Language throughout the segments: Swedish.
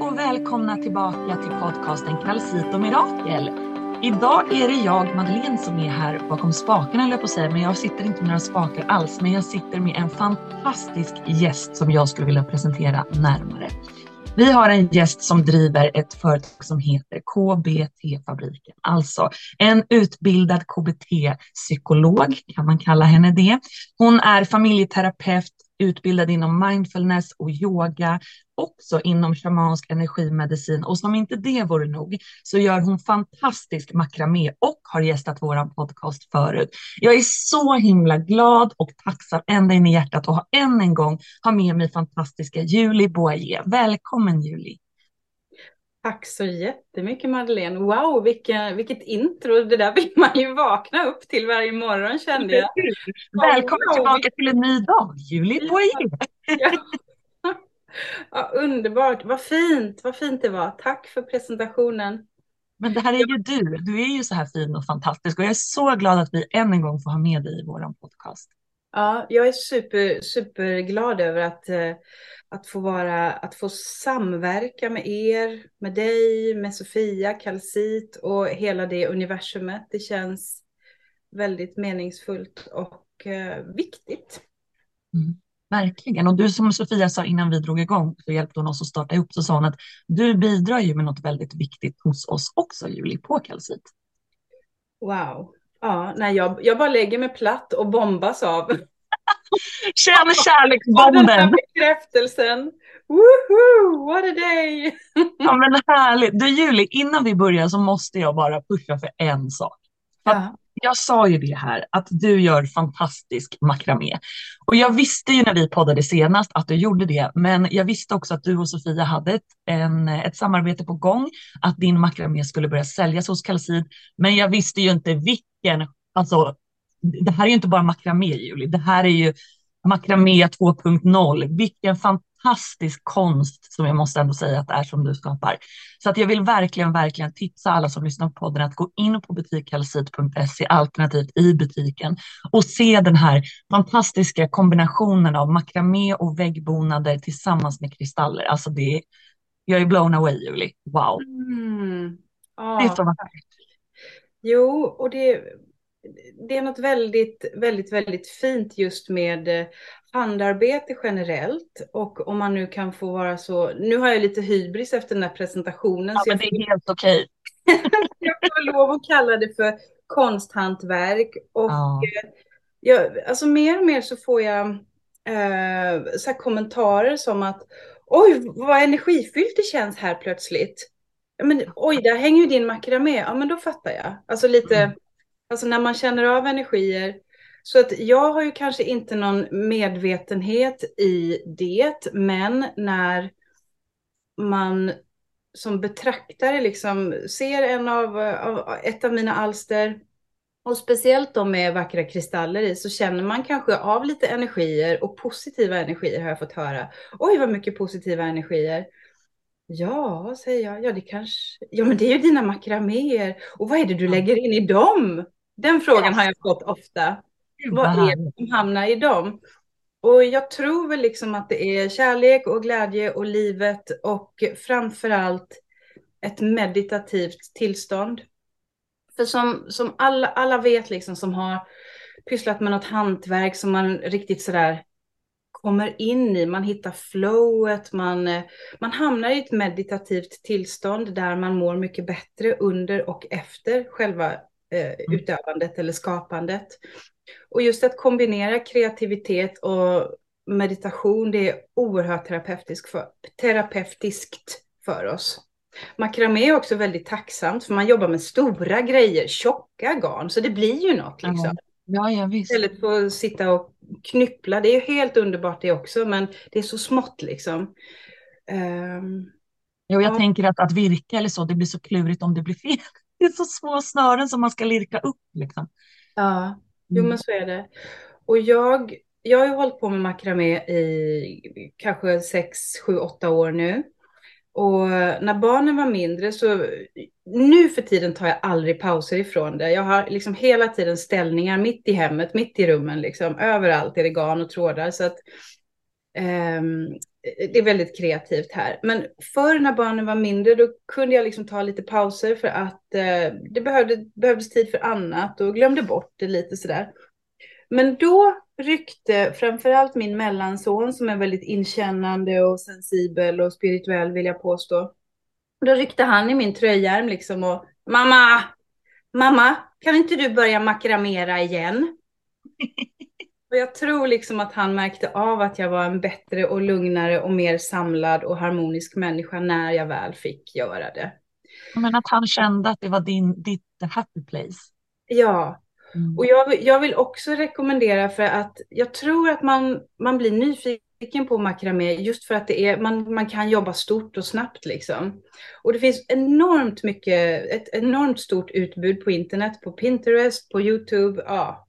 och välkomna tillbaka till podcasten Kalsit och Mirakel. Idag är det jag, Madeleine, som är här bakom spakarna, jag på att säga, men jag sitter inte med några spakar alls, men jag sitter med en fantastisk gäst som jag skulle vilja presentera närmare. Vi har en gäst som driver ett företag som heter KBT-fabriken, alltså en utbildad KBT-psykolog kan man kalla henne det. Hon är familjeterapeut, utbildad inom mindfulness och yoga, också inom shamansk energimedicin. Och som inte det vore nog så gör hon fantastisk makramé och har gästat vår podcast förut. Jag är så himla glad och tacksam ända in i hjärtat och har än en gång ha med mig fantastiska Julie Boyer. Välkommen Julie! Tack så jättemycket Madeleine. Wow, vilka, vilket intro. Det där vill man ju vakna upp till varje morgon kände jag. Välkommen wow. tillbaka till en ny dag, Julie Boyer. Ja. Ja, underbart, vad fint, vad fint det var. Tack för presentationen. Men det här är ju du, du är ju så här fin och fantastisk och jag är så glad att vi än en gång får ha med dig i vår podcast. Ja, jag är super, superglad över att, eh, att, få vara, att få samverka med er, med dig, med Sofia, Kalsit och hela det universumet. Det känns väldigt meningsfullt och eh, viktigt. Mm. Verkligen. Och du som Sofia sa innan vi drog igång så hjälpte hon oss att starta upp så sa hon att du bidrar ju med något väldigt viktigt hos oss också Julie på Kalsit. Wow. Ja, nej, jag, jag bara lägger mig platt och bombas av. Känn kärleksbomben. den här bekräftelsen. Woohoo, what a day! ja men härligt. Du Julie, innan vi börjar så måste jag bara pusha för en sak. Ja jag sa ju det här, att du gör fantastisk makramé. Och jag visste ju när vi poddade senast att du gjorde det, men jag visste också att du och Sofia hade ett, en, ett samarbete på gång, att din makramé skulle börja säljas hos Kalsid. Men jag visste ju inte vilken, alltså det här är ju inte bara makramé Julie, det här är ju makramé 2.0. Vilken fantastisk fantastisk konst som jag måste ändå säga att det är som du skapar. Så att jag vill verkligen, verkligen tipsa alla som lyssnar på podden att gå in på butikhalsit.se alternativt i butiken och se den här fantastiska kombinationen av makramé och väggbonader tillsammans med kristaller. Alltså det är, jag är blown away Julie. Wow. Mm. Oh. Det är så vackert. Jo, och det, det är något väldigt, väldigt, väldigt fint just med handarbete generellt och om man nu kan få vara så, nu har jag lite hybris efter den här presentationen. Ja, men det är helt okej. jag får lov att kalla det för konsthantverk och ja. Eh, jag, alltså mer och mer så får jag eh, så kommentarer som att oj vad energifyllt det känns här plötsligt. Men, oj, där hänger ju din makramé. Ja, men då fattar jag. Alltså lite, mm. alltså när man känner av energier så att jag har ju kanske inte någon medvetenhet i det, men när man som betraktare liksom ser en av, av, ett av mina alster och speciellt de med vackra kristaller i så känner man kanske av lite energier och positiva energier har jag fått höra. Oj, vad mycket positiva energier. Ja, säger jag. Ja, det kanske... Ja, men det är ju dina makraméer. Och vad är det du lägger in i dem? Den frågan har jag fått ofta. Vad är det som hamnar i dem? Och jag tror väl liksom att det är kärlek och glädje och livet och framförallt ett meditativt tillstånd. För som, som alla, alla vet liksom som har pysslat med något hantverk som man riktigt sådär kommer in i, man hittar flowet, man, man hamnar i ett meditativt tillstånd där man mår mycket bättre under och efter själva eh, mm. utövandet eller skapandet. Och just att kombinera kreativitet och meditation, det är oerhört terapeutisk för, terapeutiskt för oss. Makramé är också väldigt tacksamt för man jobbar med stora grejer, tjocka garn, så det blir ju något. Liksom. Ja, ja, visst. Istället för att sitta och knyppla, det är ju helt underbart det också, men det är så smått liksom. Um, jo, jag ja. tänker att, att virka eller så, det blir så klurigt om det blir fel. Det är så små snören som man ska lirka upp. Liksom. Ja, Jo, men så är det. Och jag, jag har ju hållit på med makramé i kanske sex, sju, åtta år nu. Och när barnen var mindre så, nu för tiden tar jag aldrig pauser ifrån det. Jag har liksom hela tiden ställningar mitt i hemmet, mitt i rummen, liksom. överallt är det garn och trådar. Så att, um, Eh, det är väldigt kreativt här. Men förr när barnen var mindre då kunde jag liksom ta lite pauser för att eh, det behövde, behövdes tid för annat och glömde bort det lite sådär. Men då ryckte framförallt min mellanson som är väldigt inkännande och sensibel och spirituell vill jag påstå. Då ryckte han i min tröjärm liksom och mamma, mamma, kan inte du börja makramera igen? Och jag tror liksom att han märkte av att jag var en bättre och lugnare och mer samlad och harmonisk människa när jag väl fick göra det. Men att han kände att det var din, ditt happy place. Ja, mm. och jag, jag vill också rekommendera för att jag tror att man, man blir nyfiken på makramé just för att det är, man, man kan jobba stort och snabbt liksom. Och det finns enormt mycket, ett enormt stort utbud på internet, på Pinterest, på YouTube, ja,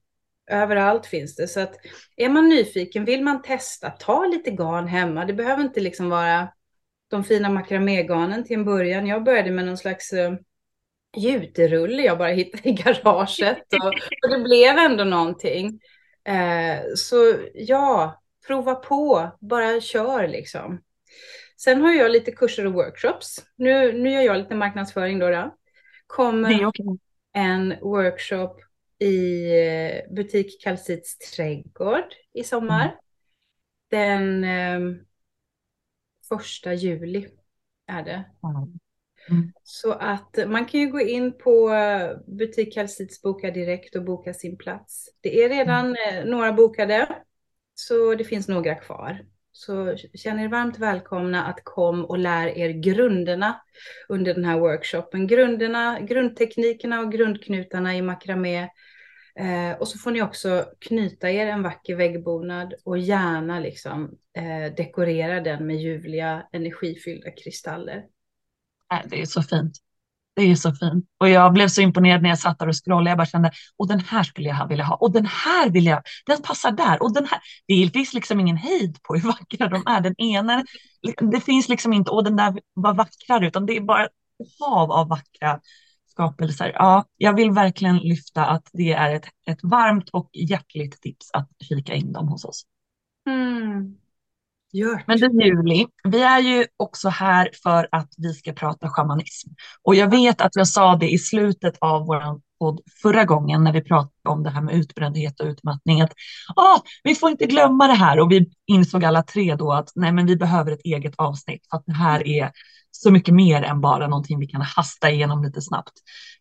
Överallt finns det. Så att är man nyfiken, vill man testa, ta lite garn hemma. Det behöver inte liksom vara de fina makramégarnen till en början. Jag började med någon slags uh, juterulle jag bara hittade i garaget. Och, och det blev ändå någonting. Uh, så ja, prova på, bara kör liksom. Sen har jag lite kurser och workshops. Nu, nu gör jag lite marknadsföring då. då. Kommer en workshop i eh, butik Kalsits trädgård i sommar. Mm. Den eh, första juli är det. Mm. Så att man kan ju gå in på eh, butik Kalsits boka direkt och boka sin plats. Det är redan mm. Eh, några bokade, så det finns några kvar. Så känn er varmt välkomna att kom och lär er grunderna under den här workshopen. Grunderna, grundteknikerna och grundknutarna i makramé Eh, och så får ni också knyta er en vacker väggbonad och gärna liksom eh, dekorera den med ljuvliga energifyllda kristaller. Äh, det är så fint. Det är så fint. Och jag blev så imponerad när jag satt där och scrollade. Jag bara kände, och den här skulle jag vilja ha. Och den här vill jag, den passar där. Och den här. Det finns liksom ingen hejd på hur vackra de är. Den ena, det finns liksom inte, och den där var vackrare, utan det är bara ett hav av vackra skapelser. Ja, jag vill verkligen lyfta att det är ett, ett varmt och hjärtligt tips att kika in dem hos oss. Mm. Men du Juli, vi är ju också här för att vi ska prata shamanism. Och jag vet att jag sa det i slutet av vår podd förra gången när vi pratade om det här med utbrändhet och utmattning. Att ah, vi får inte glömma det här. Och vi insåg alla tre då att nej, men vi behöver ett eget avsnitt för att det här är så mycket mer än bara någonting vi kan hasta igenom lite snabbt.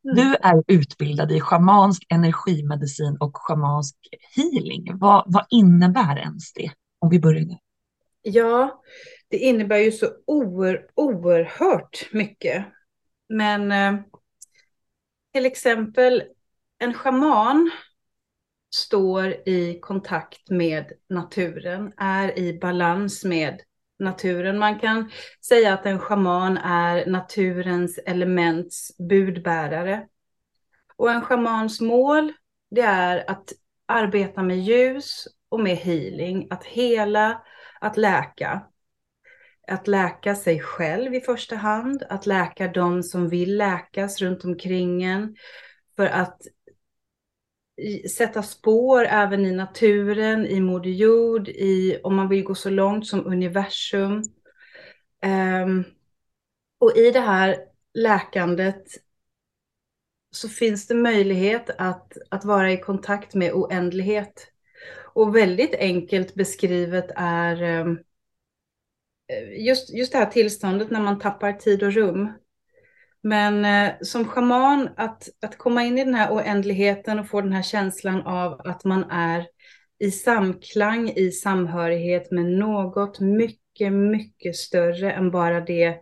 Mm. Du är utbildad i schamansk energimedicin och schamansk healing. Vad, vad innebär ens det? Om vi börjar där. Ja, det innebär ju så oer, oerhört mycket. Men eh, till exempel en schaman står i kontakt med naturen, är i balans med naturen. Man kan säga att en schaman är naturens elements budbärare. Och en schamans mål, det är att arbeta med ljus och med healing, att hela, att läka. Att läka sig själv i första hand, att läka de som vill läkas runt omkring en, för att sätta spår även i naturen, i Moder Jord, i, om man vill gå så långt som universum. Um, och i det här läkandet så finns det möjlighet att, att vara i kontakt med oändlighet. Och väldigt enkelt beskrivet är um, Eh, just, just det här tillståndet när man tappar tid och rum. Men eh, som schaman, att, att komma in i den här oändligheten och få den här känslan av att man är i samklang, i samhörighet med något mycket, mycket större än bara det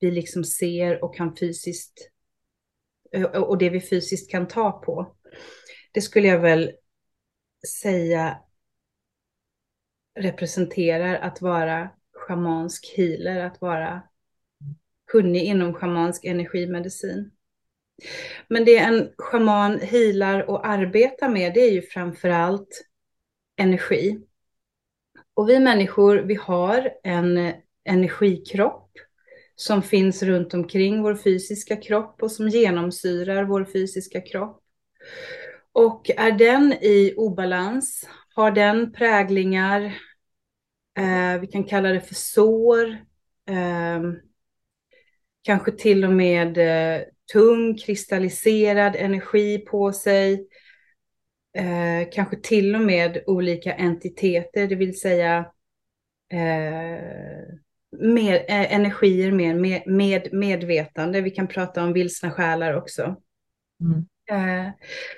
vi liksom ser och kan fysiskt eh, och det vi fysiskt kan ta på. Det skulle jag väl säga representerar att vara schamansk healer, att vara kunnig inom schamansk energimedicin. Men det en schaman healar och arbetar med det är ju framför allt energi. Och vi människor, vi har en energikropp som finns runt omkring vår fysiska kropp och som genomsyrar vår fysiska kropp. Och är den i obalans, har den präglingar, Eh, vi kan kalla det för sår. Eh, kanske till och med eh, tung kristalliserad energi på sig. Eh, kanske till och med olika entiteter, det vill säga eh, eh, energier med, med, med medvetande. Vi kan prata om vilsna själar också. Mm. Eh,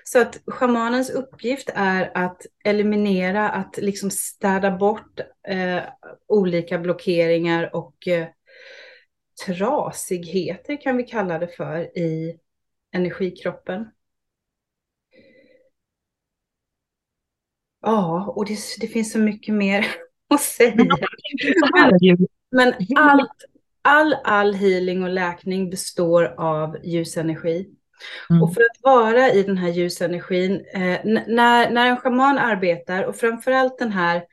så att schamanens uppgift är att eliminera, att liksom städa bort eh, olika blockeringar och eh, trasigheter kan vi kalla det för i energikroppen. Ja, och det, det finns så mycket mer att säga. Men, men allt, all, all healing och läkning består av ljusenergi. Mm. Och för att vara i den här ljusenergin, eh, när, när en shaman arbetar och framförallt den här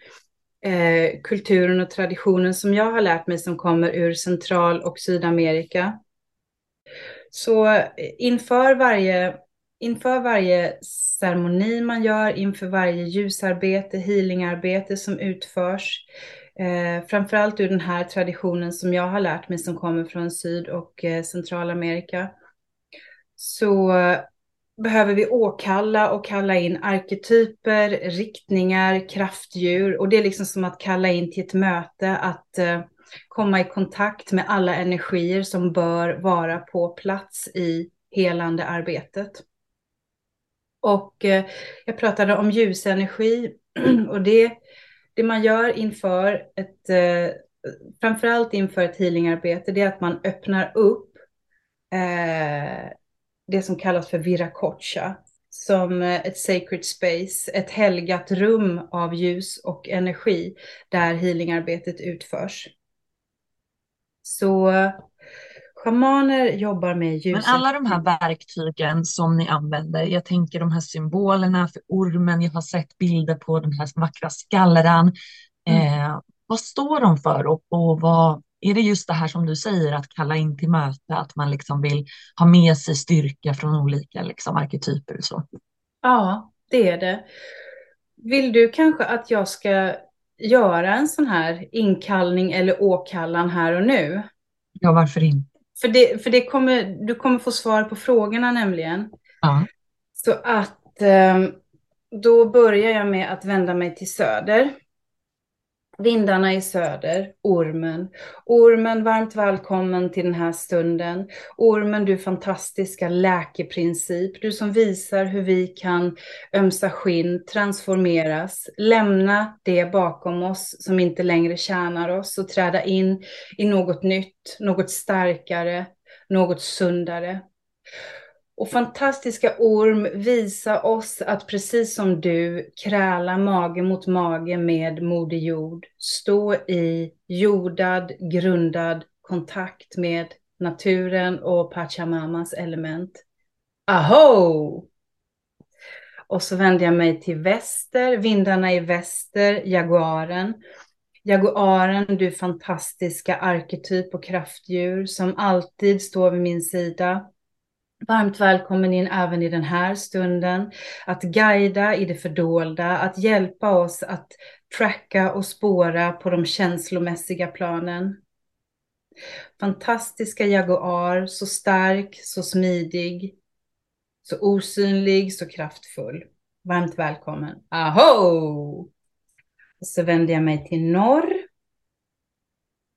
eh, kulturen och traditionen som jag har lärt mig som kommer ur Central och Sydamerika. Så inför varje, inför varje ceremoni man gör, inför varje ljusarbete, healingarbete som utförs, eh, framförallt ur den här traditionen som jag har lärt mig som kommer från Syd och eh, Centralamerika, så behöver vi åkalla och kalla in arketyper, riktningar, kraftdjur och det är liksom som att kalla in till ett möte att eh, komma i kontakt med alla energier som bör vara på plats i helande arbetet. Och eh, jag pratade om ljusenergi och det, det man gör inför ett, eh, framförallt inför ett healingarbete, det är att man öppnar upp eh, det som kallas för Viracocha, som eh, ett sacred space, ett helgat rum av ljus och energi där healingarbetet utförs. Så Schamaner jobbar med ljus. Men alla de här verktygen som ni använder, jag tänker de här symbolerna för ormen, jag har sett bilder på den här vackra skallran. Mm. Eh, vad står de för och, och vad, är det just det här som du säger, att kalla in till möte, att man liksom vill ha med sig styrka från olika liksom, arketyper och så? Ja, det är det. Vill du kanske att jag ska göra en sån här inkallning eller åkallan här och nu? Ja, varför inte? För, det, för det kommer, du kommer få svar på frågorna nämligen. Ja. Så att eh, då börjar jag med att vända mig till söder. Vindarna i söder, ormen. Ormen, varmt välkommen till den här stunden. Ormen, du fantastiska läkeprincip. Du som visar hur vi kan ömsa skinn, transformeras, lämna det bakom oss som inte längre tjänar oss och träda in i något nytt, något starkare, något sundare. Och fantastiska orm, visa oss att precis som du kräla mage mot mage med Moder Jord, stå i jordad, grundad kontakt med naturen och Pachamamas element. Aho! Och så vänder jag mig till väster, vindarna i väster, jaguaren. Jaguaren, du fantastiska arketyp och kraftdjur som alltid står vid min sida Varmt välkommen in även i den här stunden, att guida i det fördolda, att hjälpa oss att tracka och spåra på de känslomässiga planen. Fantastiska Jaguar, så stark, så smidig, så osynlig, så kraftfull. Varmt välkommen. Aho! Och så vänder jag mig till norr.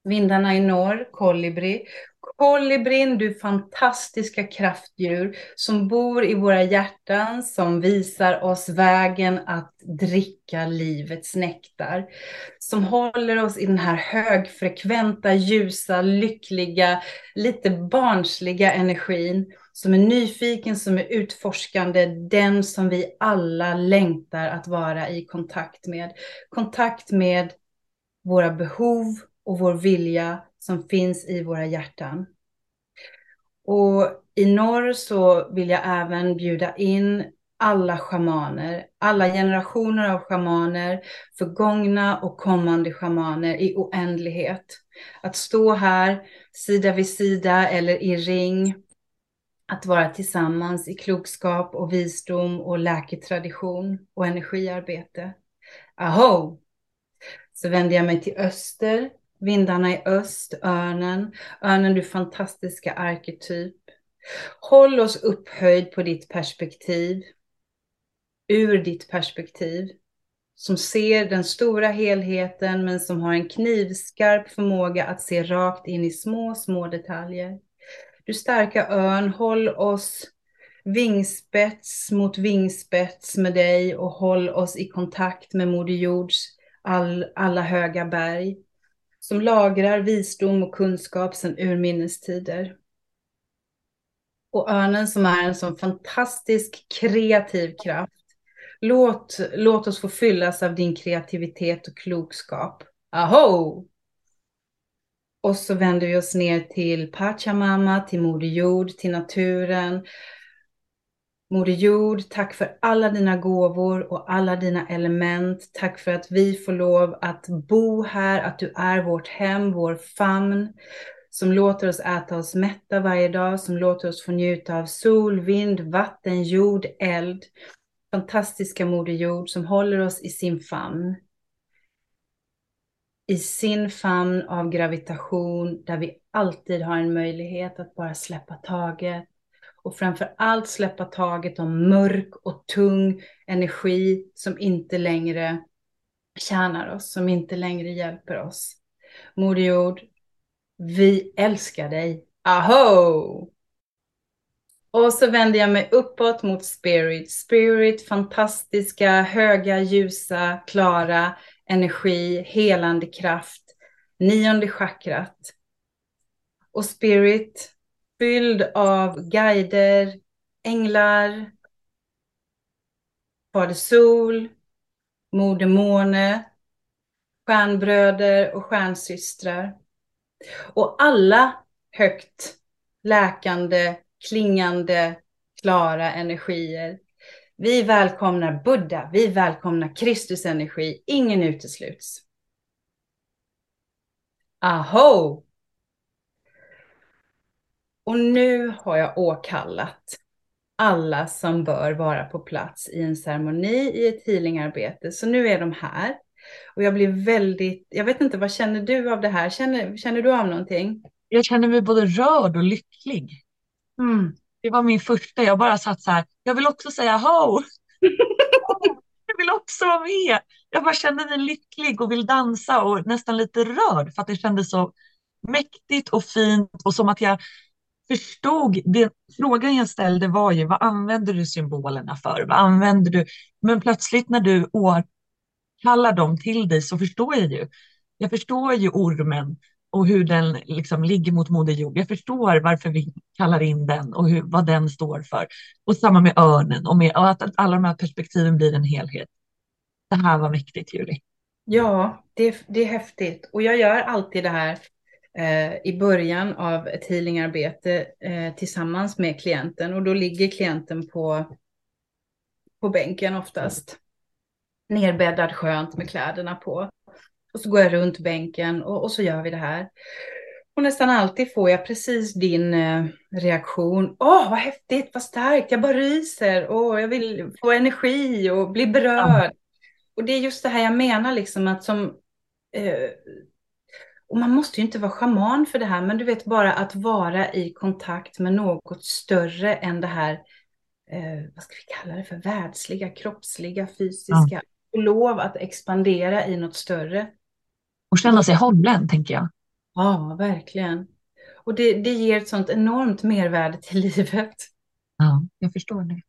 Vindarna i norr, kolibri. Kolibrin, du fantastiska kraftdjur som bor i våra hjärtan, som visar oss vägen att dricka livets nektar. Som håller oss i den här högfrekventa, ljusa, lyckliga, lite barnsliga energin. Som är nyfiken, som är utforskande, den som vi alla längtar att vara i kontakt med. Kontakt med våra behov och vår vilja som finns i våra hjärtan. Och i norr så vill jag även bjuda in alla schamaner, alla generationer av schamaner, förgångna och kommande schamaner i oändlighet. Att stå här sida vid sida eller i ring, att vara tillsammans i klokskap och visdom och läketradition och energiarbete. Aho! Så vänder jag mig till öster, vindarna i öst, örnen. Örnen, du fantastiska arketyp. Håll oss upphöjd på ditt perspektiv, ur ditt perspektiv, som ser den stora helheten men som har en knivskarp förmåga att se rakt in i små, små detaljer. Du starka örn, håll oss vingspets mot vingspets med dig och håll oss i kontakt med Moder Jords all, alla höga berg som lagrar visdom och kunskap sedan urminnes tider. Och örnen som är en sån fantastisk kreativ kraft. Låt, låt oss få fyllas av din kreativitet och klokskap. Aho! Och så vänder vi oss ner till Pachamama, till Moder Jord, till naturen. Moder Jord, tack för alla dina gåvor och alla dina element. Tack för att vi får lov att bo här, att du är vårt hem, vår famn som låter oss äta oss mätta varje dag, som låter oss få njuta av sol, vind, vatten, jord, eld. Fantastiska Moder Jord som håller oss i sin famn. I sin famn av gravitation där vi alltid har en möjlighet att bara släppa taget. Och framför allt släppa taget om mörk och tung energi som inte längre tjänar oss, som inte längre hjälper oss. Moder Jord, vi älskar dig. Aho! Och så vänder jag mig uppåt mot Spirit. Spirit, fantastiska, höga, ljusa, klara energi, helande kraft. Nionde chakrat. Och Spirit, fylld av guider, änglar, Fader Sol, Moder Måne, stjärnbröder och stjärnsystrar. Och alla högt läkande, klingande, klara energier. Vi välkomnar Buddha, vi välkomnar Kristus energi, ingen utesluts. Aho! Och nu har jag åkallat alla som bör vara på plats i en ceremoni, i ett healingarbete. Så nu är de här. Och jag blir väldigt, jag vet inte, vad känner du av det här? Känner, känner du av någonting? Jag känner mig både rörd och lycklig. Mm. Det var min första, jag bara satt så här, jag vill också säga ho! jag vill också vara med! Jag bara kände mig lycklig och vill dansa och nästan lite rörd för att det kändes så mäktigt och fint och som att jag förstod, det, frågan jag ställde var ju vad använder du symbolerna för? Vad använder du? Men plötsligt när du åkallar dem till dig så förstår jag ju. Jag förstår ju ormen och hur den liksom ligger mot Moder Jord. Jag förstår varför vi kallar in den och hur, vad den står för. Och samma med örnen och, med, och att alla de här perspektiven blir en helhet. Det här var mäktigt, Julie. Ja, det, det är häftigt. Och jag gör alltid det här i början av ett healingarbete eh, tillsammans med klienten. Och då ligger klienten på, på bänken oftast. Nerbäddad skönt med kläderna på. Och så går jag runt bänken och, och så gör vi det här. Och nästan alltid får jag precis din eh, reaktion. Åh, vad häftigt, vad starkt, jag bara ryser. Åh, jag vill få energi och bli berörd. Ja. Och det är just det här jag menar, liksom att som... Eh, och man måste ju inte vara schaman för det här, men du vet bara att vara i kontakt med något större än det här, eh, vad ska vi kalla det för, världsliga, kroppsliga, fysiska. Ja. Och lov att expandera i något större och känna sig hållen, tänker jag. Ja, verkligen. Och det, det ger ett sånt enormt mervärde till livet. Ja, jag förstår det.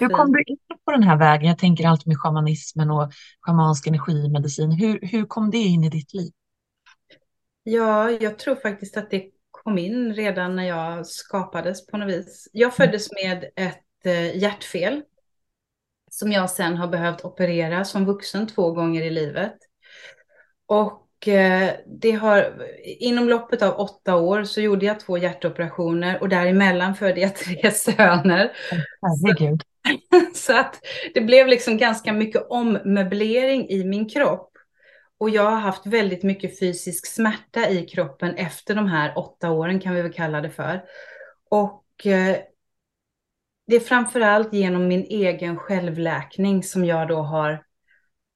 Hur kom du in på den här vägen? Jag tänker alltid med shamanismen och schamansk energimedicin. Hur, hur kom det in i ditt liv? Ja, jag tror faktiskt att det kom in redan när jag skapades på något vis. Jag föddes med ett eh, hjärtfel som jag sen har behövt operera som vuxen två gånger i livet. Och eh, det har, inom loppet av åtta år så gjorde jag två hjärtoperationer och däremellan födde jag tre söner. Herregud. Så, så att det blev liksom ganska mycket ommöblering i min kropp. Och jag har haft väldigt mycket fysisk smärta i kroppen efter de här åtta åren kan vi väl kalla det för. Och eh, det är framförallt genom min egen självläkning som jag då har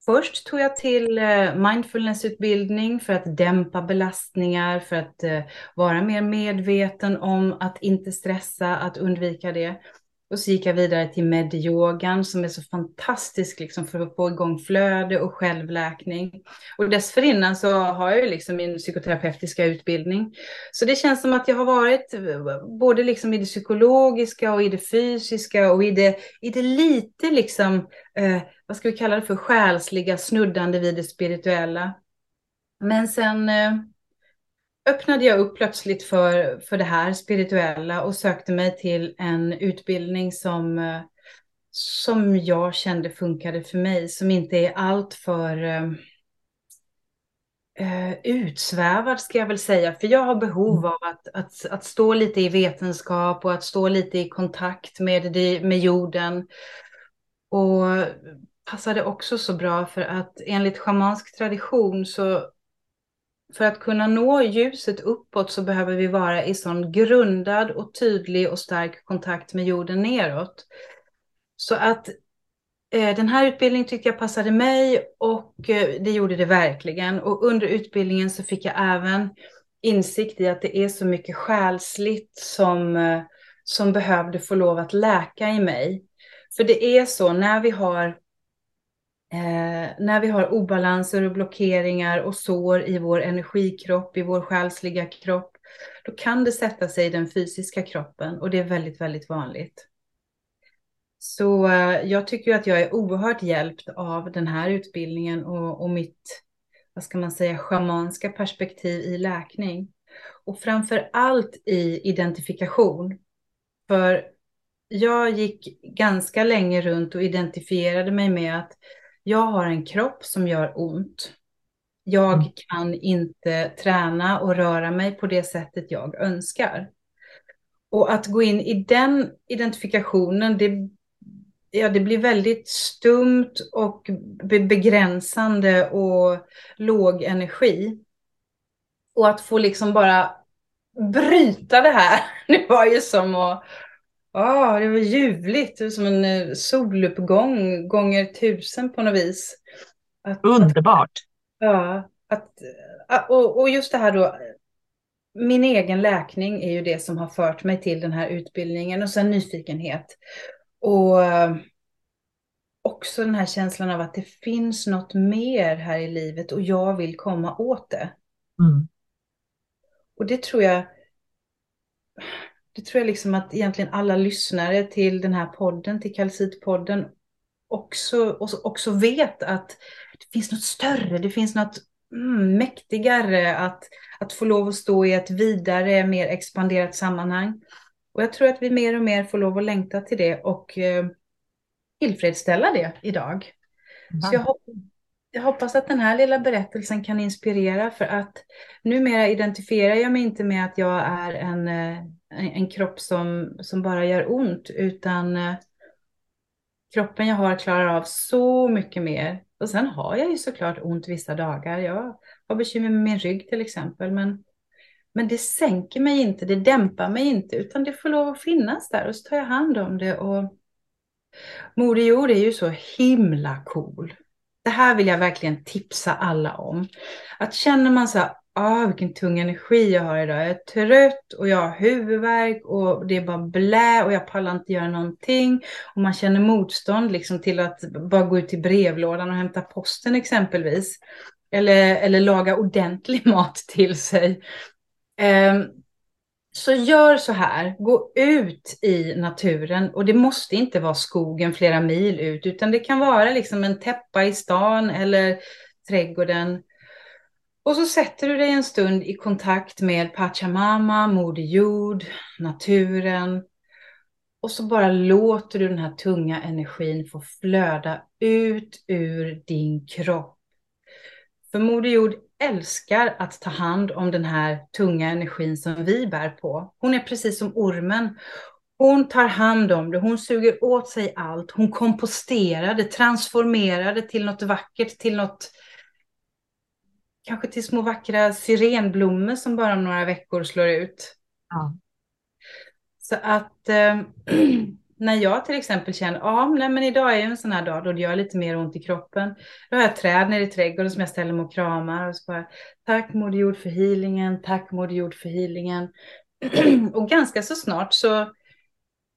Först tog jag till eh, mindfulnessutbildning för att dämpa belastningar, för att eh, vara mer medveten om att inte stressa, att undvika det. Och så gick jag vidare till medyogan som är så fantastisk liksom för att få igång flöde och självläkning. Och dessförinnan så har jag ju liksom min psykoterapeutiska utbildning. Så det känns som att jag har varit eh, både liksom i det psykologiska och i det fysiska och i det, i det lite liksom, eh, vad ska vi kalla det för, själsliga snuddande vid det spirituella. Men sen eh, öppnade jag upp plötsligt för, för det här spirituella och sökte mig till en utbildning som, eh, som jag kände funkade för mig, som inte är allt för uh, utsvävad ska jag väl säga. För jag har behov mm. av att, att, att stå lite i vetenskap och att stå lite i kontakt med, det, med jorden. Och passade också så bra för att enligt schamansk tradition så för att kunna nå ljuset uppåt så behöver vi vara i sån grundad och tydlig och stark kontakt med jorden neråt. Så att eh, den här utbildningen tyckte jag passade mig och eh, det gjorde det verkligen. Och under utbildningen så fick jag även insikt i att det är så mycket själsligt som, eh, som behövde få lov att läka i mig. För det är så när vi har Eh, när vi har obalanser och blockeringar och sår i vår energikropp, i vår själsliga kropp, då kan det sätta sig i den fysiska kroppen och det är väldigt, väldigt vanligt. Så eh, jag tycker att jag är oerhört hjälpt av den här utbildningen och, och mitt, vad ska man säga, schamanska perspektiv i läkning. Och framför allt i identifikation. För jag gick ganska länge runt och identifierade mig med att jag har en kropp som gör ont. Jag mm. kan inte träna och röra mig på det sättet jag önskar. Och att gå in i den identifikationen, det, ja, det blir väldigt stumt och begränsande och låg energi. Och att få liksom bara bryta det här, det var ju som att Ja, det var ljuvligt. Det var som en eh, soluppgång gånger tusen på något vis. Att, Underbart. Ja, att, eh, och, och just det här då. Min egen läkning är ju det som har fört mig till den här utbildningen och sen nyfikenhet. Och eh, också den här känslan av att det finns något mer här i livet och jag vill komma åt det. Mm. Och det tror jag det tror jag liksom att egentligen alla lyssnare till den här podden, till Kalcitpodden, också, också vet att det finns något större, det finns något mm, mäktigare att, att få lov att stå i ett vidare, mer expanderat sammanhang. Och jag tror att vi mer och mer får lov att längta till det och eh, tillfredsställa det idag. Mm. Så jag hoppas jag hoppas att den här lilla berättelsen kan inspirera för att numera identifierar jag mig inte med att jag är en, eh, en kropp som, som bara gör ont utan eh, kroppen jag har klarar av så mycket mer. Och sen har jag ju såklart ont vissa dagar. Jag har bekymmer med min rygg till exempel. Men, men det sänker mig inte, det dämpar mig inte utan det får lov att finnas där och så tar jag hand om det. Och Moder Jord är ju så himla cool det här vill jag verkligen tipsa alla om. Att känner man så här, ah, vilken tung energi jag har idag. Jag är trött och jag har huvudvärk och det är bara blä och jag pallar inte göra någonting. Och man känner motstånd liksom till att bara gå ut till brevlådan och hämta posten exempelvis. Eller, eller laga ordentlig mat till sig. Um, så gör så här, gå ut i naturen och det måste inte vara skogen flera mil ut utan det kan vara liksom en täppa i stan eller trädgården. Och så sätter du dig en stund i kontakt med Pachamama, Moder Jord, naturen. Och så bara låter du den här tunga energin få flöda ut ur din kropp. För Moder Jord älskar att ta hand om den här tunga energin som vi bär på. Hon är precis som ormen. Hon tar hand om det, hon suger åt sig allt, hon komposterar det, transformerar det till något vackert, till något kanske till små vackra syrenblommor som bara om några veckor slår ut. Ja. Så att äh, när jag till exempel känner, ja, nej, men idag är ju en sån här dag då det gör lite mer ont i kroppen. Då har jag träd nere i trädgården som jag ställer mig och kramar och så bara, tack Moder Jord för healingen, tack Moder Jord för healingen. och ganska så snart så,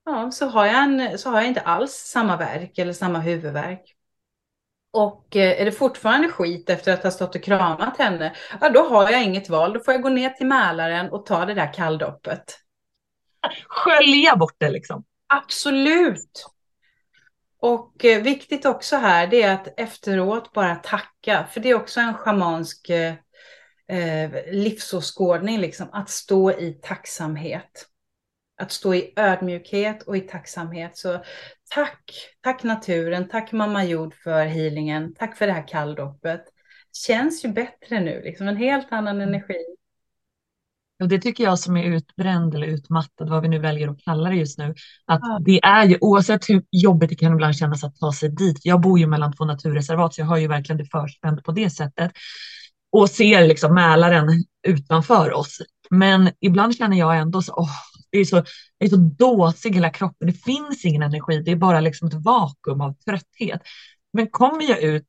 ja, så, har jag en, så har jag inte alls samma verk eller samma huvudvärk. Och eh, är det fortfarande skit efter att ha stått och kramat henne, ja då har jag inget val. Då får jag gå ner till Mälaren och ta det där kalldoppet. Skölja bort det liksom. Absolut. Och eh, viktigt också här det är att efteråt bara tacka. För det är också en schamansk eh, eh livsåskådning, liksom, att stå i tacksamhet. Att stå i ödmjukhet och i tacksamhet. Så tack, tack naturen, tack mamma jord för healingen, tack för det här kalldoppet. Känns ju bättre nu, liksom en helt annan mm. energi. Och det tycker jag som är utbränd eller utmattad, vad vi nu väljer att kalla det just nu, att ja. det är ju oavsett hur jobbigt det kan ibland kännas att ta sig dit. Jag bor ju mellan två naturreservat så jag har ju verkligen det förspänt på det sättet och ser liksom Mälaren utanför oss. Men ibland känner jag ändå så, åh, det är så, jag är så dåsig i hela kroppen. Det finns ingen energi. Det är bara liksom ett vakuum av trötthet. Men kommer jag ut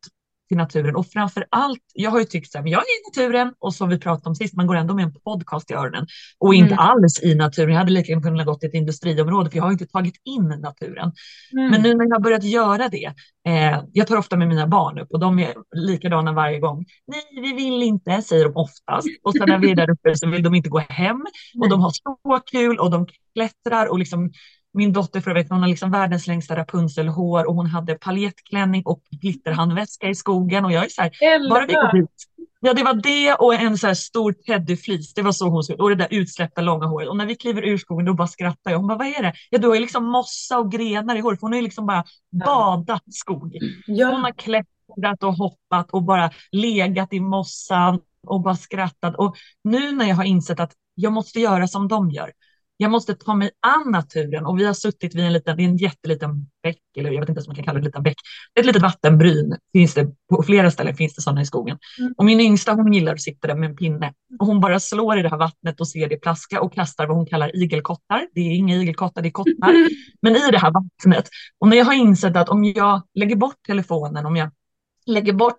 till naturen och framför allt, jag har ju tyckt så här, men jag är i naturen och som vi pratade om sist, man går ändå med en podcast i öronen och inte mm. alls i naturen. Jag hade lika gärna kunnat gå till ett industriområde för jag har inte tagit in naturen. Mm. Men nu när jag har börjat göra det, eh, jag tar ofta med mina barn upp och de är likadana varje gång. Nej, vi vill inte, säger de oftast. Och sen när vi är där uppe så vill de inte gå hem och de har så kul och de klättrar och liksom min dotter förra veckan, hon har liksom världens längsta Rapunzelhår och hon hade paljettklänning och glitterhandväska i skogen och jag är så här, bara vi går dit. Ja, det var det och en så här stor teddyflis. Det var så hon såg Och det där utsläppta långa håret. Och när vi kliver ur skogen då bara skrattar jag. Hon bara, vad är det? Ja, du har ju liksom mossa och grenar i håret. Hon har ju liksom bara badat skog. Ja. Hon har klättrat och hoppat och bara legat i mossan och bara skrattat. Och nu när jag har insett att jag måste göra som de gör jag måste ta mig an naturen och vi har suttit vid en liten, det är en jätteliten bäck, eller jag vet inte om man kan kalla det en liten bäck. Ett litet vattenbryn finns det, på flera ställen finns det sådana i skogen. Mm. Och min yngsta hon gillar att sitta där med en pinne och hon bara slår i det här vattnet och ser det plaska och kastar vad hon kallar igelkottar. Det är inga igelkottar, det är kottar. Men i det här vattnet. Och när jag har insett att om jag lägger bort telefonen, om jag lägger bort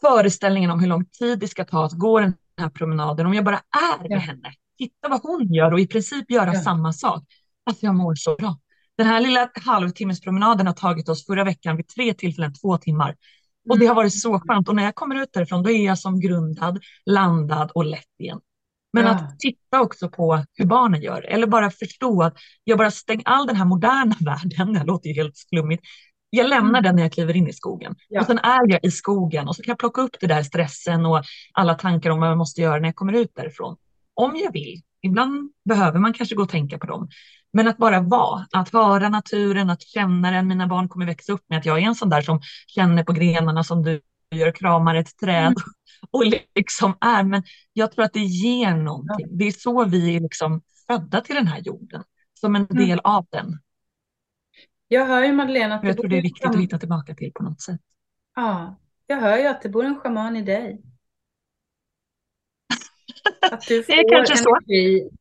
föreställningen om hur lång tid det ska ta att gå den här promenaden, om jag bara är med henne, titta vad hon gör och i princip göra ja. samma sak. Alltså jag mår så bra. Den här lilla halvtimmespromenaden har tagit oss förra veckan vid tre tillfällen två timmar. Och det har varit så skönt. Och när jag kommer ut därifrån då är jag som grundad, landad och lätt igen. Men ja. att titta också på hur barnen gör, eller bara förstå att jag bara stänger all den här moderna världen, det låter ju helt flummigt, jag lämnar mm. den när jag kliver in i skogen. Ja. Och sen är jag i skogen och så kan jag plocka upp det där stressen och alla tankar om vad jag måste göra när jag kommer ut därifrån om jag vill. Ibland behöver man kanske gå och tänka på dem. Men att bara vara, att höra naturen, att känna den. Mina barn kommer växa upp med att jag är en sån där som känner på grenarna som du gör, kramar ett träd mm. och liksom är. Men jag tror att det ger någonting. Det är så vi är liksom födda till den här jorden, som en mm. del av den. Jag hör ju Madeleine att jag tror det är viktigt att hitta tillbaka till på något sätt. Ja, jag hör ju att det bor en schaman i dig. Att du får det är kanske energi, så.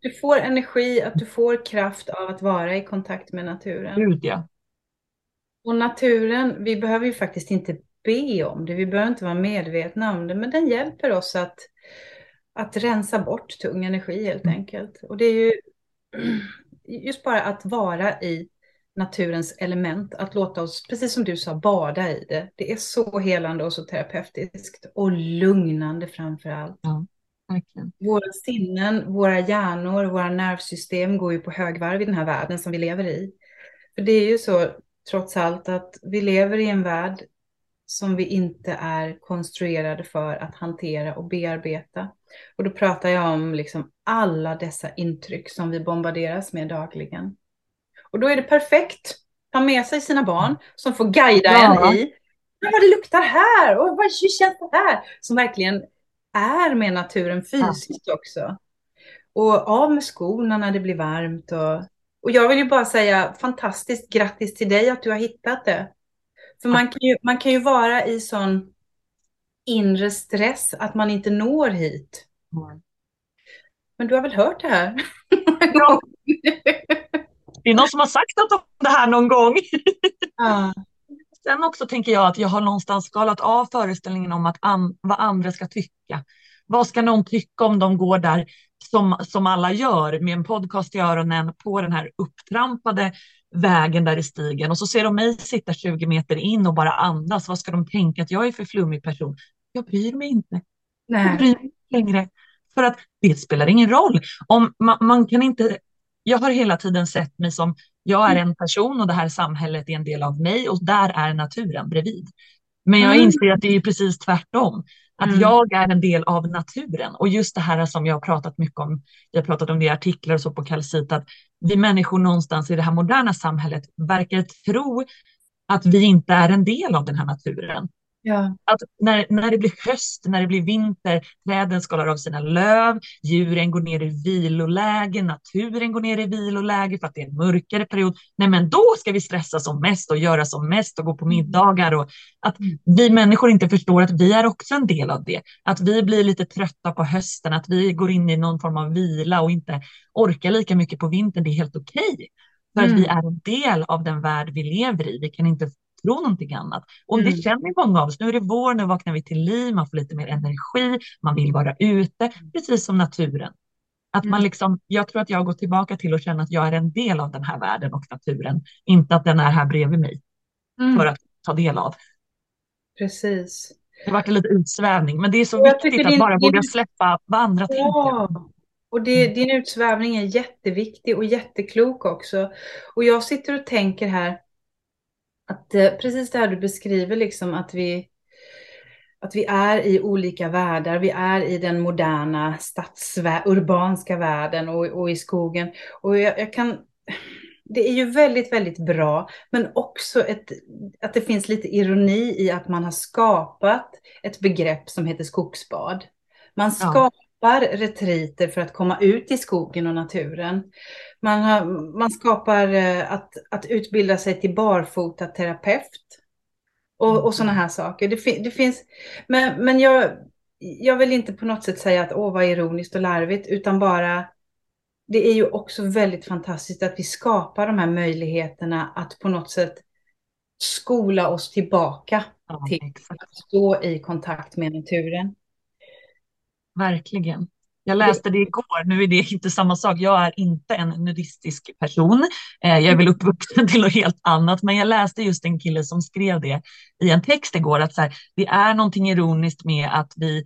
Du får energi, att du får kraft av att vara i kontakt med naturen. Gud, ja. Och naturen, vi behöver ju faktiskt inte be om det, vi behöver inte vara medvetna om det, men den hjälper oss att, att rensa bort tung energi helt mm. enkelt. Och det är ju just bara att vara i naturens element, att låta oss, precis som du sa, bada i det. Det är så helande och så terapeutiskt och lugnande framför allt. Ja. Verkligen. Våra sinnen, våra hjärnor, våra nervsystem går ju på högvarv i den här världen som vi lever i. För det är ju så, trots allt, att vi lever i en värld som vi inte är konstruerade för att hantera och bearbeta. Och då pratar jag om liksom alla dessa intryck som vi bombarderas med dagligen. Och då är det perfekt att ta med sig sina barn som får guida ja. en i vad det luktar här och vad känns det här? Som verkligen är med naturen fysiskt ja. också. Och av med skorna när det blir varmt. Och, och jag vill ju bara säga fantastiskt grattis till dig att du har hittat det. För man kan ju, man kan ju vara i sån inre stress att man inte når hit. Mm. Men du har väl hört det här? Ja. Det är någon som har sagt något om det här någon gång. Ja. Sen också tänker jag att jag har någonstans skalat av föreställningen om att an, vad andra ska tycka. Vad ska någon tycka om de går där som, som alla gör med en podcast i öronen på den här upptrampade vägen där i stigen och så ser de mig sitta 20 meter in och bara andas. Vad ska de tänka att jag är för flummig person? Jag bryr mig inte. Nej. Jag bryr mig längre. För att det spelar ingen roll. Om man, man, kan inte, jag har hela tiden sett mig som, jag är en person och det här samhället är en del av mig och där är naturen bredvid. Men jag mm. inser att det är precis tvärtom. Att mm. jag är en del av naturen. Och just det här som jag har pratat mycket om, jag har pratat om det i artiklar och så på Kalsit, att vi människor någonstans i det här moderna samhället verkar tro att vi inte är en del av den här naturen. Ja. Att när, när det blir höst, när det blir vinter, träden skalar av sina löv, djuren går ner i viloläge, naturen går ner i viloläge för att det är en mörkare period. Nej, men då ska vi stressa som mest och göra som mest och gå på mm. middagar och att mm. vi människor inte förstår att vi är också en del av det. Att vi blir lite trötta på hösten, att vi går in i någon form av vila och inte orkar lika mycket på vintern. Det är helt okej. Okay. För mm. att vi är en del av den värld vi lever i. Vi kan inte tro någonting annat. Och mm. det känner många av oss. Nu är det vår, nu vaknar vi till liv, man får lite mer energi, man vill vara ute, precis som naturen. Att man mm. liksom, jag tror att jag går tillbaka till att känna att jag är en del av den här världen och naturen, inte att den är här bredvid mig mm. för att ta del av. Precis. Det har en liten utsvävning, men det är så viktigt att din, bara våga släppa vad andra ja. tänker. Och det, mm. din utsvävning är jätteviktig och jätteklok också. Och jag sitter och tänker här, att eh, precis det här du beskriver, liksom att vi, att vi är i olika världar. Vi är i den moderna urbanska världen och, och i skogen. Och jag, jag, kan... Det är ju väldigt, väldigt bra, men också ett, att det finns lite ironi i att man har skapat ett begrepp som heter skogsbad. Man skapar ja. retriter för att komma ut i skogen och naturen. Man, har, man skapar eh, att, att utbilda sig till barfota terapeut och, och sådana här saker. Det, det finns, men, men jag, jag vill inte på något sätt säga att åh vad ironiskt och larvigt, utan bara det är ju också väldigt fantastiskt att vi skapar de här möjligheterna att på något sätt skola oss tillbaka ja, till att stå i kontakt med naturen. Verkligen. Jag läste det igår, nu är det inte samma sak. Jag är inte en nudistisk person. Eh, jag är väl uppvuxen till något helt annat, men jag läste just en kille som skrev det i en text igår, att så här, det är någonting ironiskt med att vi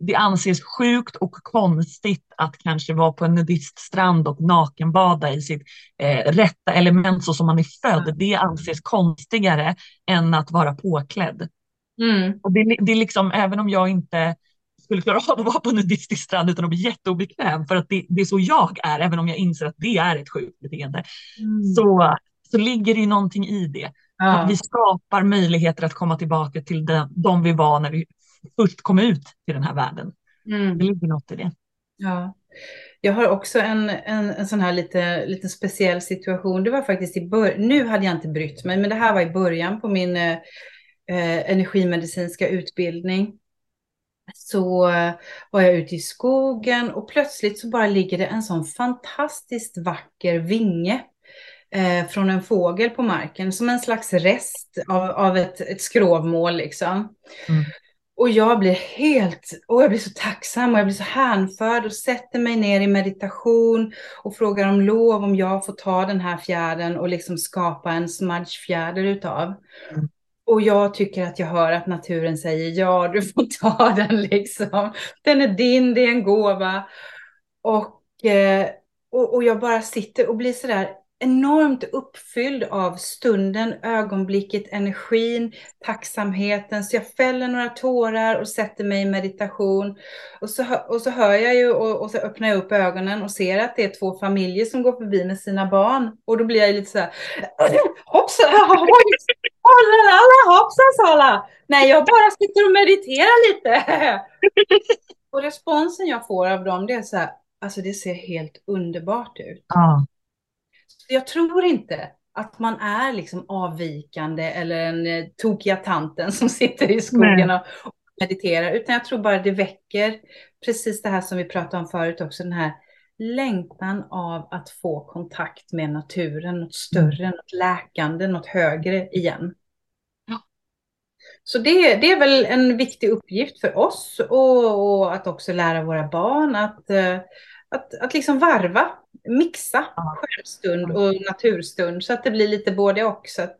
det anses sjukt och konstigt att kanske vara på en nudiststrand och nakenbada i sitt eh, rätta element så som man är född. Det anses konstigare än att vara påklädd. Mm. Och det, det är liksom, även om jag inte skulle klara av att vara på en nudistisk strand utan att bli jätteobekväm för att det, det, är så jag är, även om jag inser att det är ett sjukt beteende. Mm. Så, så ligger det ju någonting i det. Ja. Att vi skapar möjligheter att komma tillbaka till de, de vi var när vi först kom ut till den här världen. Mm. Det ligger något i det. Ja. Jag har också en, en, en sån här lite, lite speciell situation. Det var faktiskt i början, nu hade jag inte brytt mig, men det här var i början på min eh, eh energimedicinska utbildning så var jag ute i skogen och plötsligt så bara ligger det en sån fantastiskt vacker vinge eh, från en fågel på marken, som en slags rest av, av ett, ett skrovmål liksom. Mm. Och jag blir helt, och jag blir så tacksam och jag blir så hänförd och sätter mig ner i meditation och frågar om lov om jag får ta den här fjärden och liksom skapa en smudgefjäder utav. Mm. Och jag tycker att jag hör att naturen säger ja, du får ta den liksom. Den är din, det är en gåva. Och, eh, och, och jag bara sitter och blir sådär enormt uppfylld av stunden, ögonblicket, energin, tacksamheten. Så jag fäller några tårar och sätter mig i meditation. Och så, och så hör jag ju och, och så öppnar jag upp ögonen och ser att det är två familjer som går förbi med sina barn. Och då blir jag lite så här, hoppsan, hoppsan sala. Nej, jag bara sitter och mediterar lite. Och responsen jag får av dem, det är så här, alltså det ser helt underbart ut. Ja jag tror inte att man är liksom avvikande eller en eh, tokiga tanten som sitter i skogen och, mediterar, utan jag tror bara det väcker precis det här som vi pratade om förut också, den här längtan av att få kontakt med naturen, något större, mm. något läkande, något högre igen. Ja. Så det, det är väl en viktig uppgift för oss och, och att också lära våra barn att, eh, att, att liksom varva, mixa ja. självstund och naturstund så att det blir lite både och. Så att,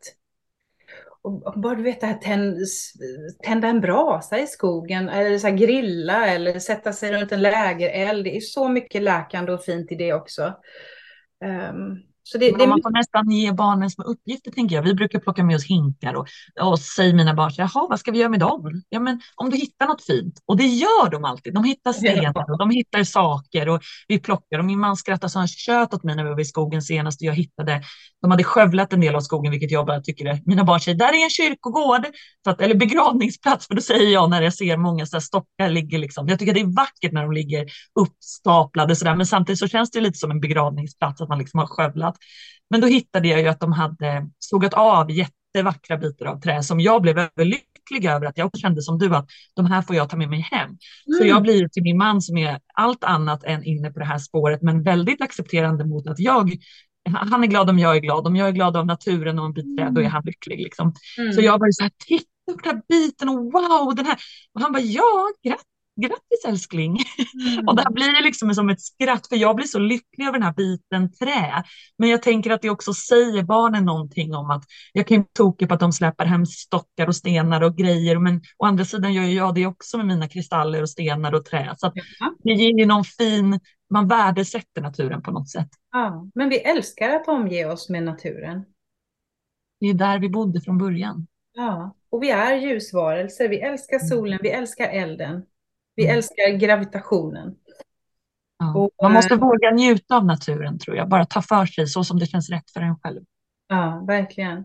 och bara du vet det här tänds, tända en brasa i skogen eller så grilla eller sätta sig runt en lägereld. Det är så mycket läkande och fint i det också. Um, så det, det... Man får nästan ge barnen små uppgifter tänker jag. Vi brukar plocka med oss hinkar och, och säger mina barn, jaha vad ska vi göra med dem? Ja men om du hittar något fint, och det gör de alltid. De hittar stenar och de hittar saker och vi plockar. Och min man skrattade så han tjöt åt mig när vi var i skogen senast och jag hittade, de hade skövlat en del av skogen vilket jag bara tycker är, mina barn säger, där är en kyrkogård, så att, eller begravningsplats, för då säger jag när jag ser många så stockar ligger liksom, jag tycker det är vackert när de ligger uppstaplade sådär, men samtidigt så känns det lite som en begravningsplats att man liksom har skövlat. Men då hittade jag ju att de hade sågat av jättevackra bitar av trä som jag blev överlycklig över att jag kände som du att de här får jag ta med mig hem. Mm. Så jag blir till min man som är allt annat än inne på det här spåret men väldigt accepterande mot att jag han är glad om jag är glad. Om jag är glad av naturen och en bit träd, då är han lycklig. Liksom. Mm. Så jag var så här, titta på den här biten och wow, den här. Och han bara, ja, grattis grattis älskling. Mm. och det här blir liksom som ett skratt, för jag blir så lycklig över den här biten trä. Men jag tänker att det också säger barnen någonting om att jag kan inte toka på att de släpar hem stockar och stenar och grejer, men å andra sidan gör jag det också med mina kristaller och stenar och trä. Så det ger ju någon fin, man värdesätter naturen på något sätt. Ja, men vi älskar att omge oss med naturen. Det är där vi bodde från början. Ja, och vi är ljusvarelser. Vi älskar mm. solen, vi älskar elden. Vi mm. älskar gravitationen. Ja. Och, Man måste äh, våga njuta av naturen tror jag, bara ta för sig så som det känns rätt för en själv. Ja, verkligen.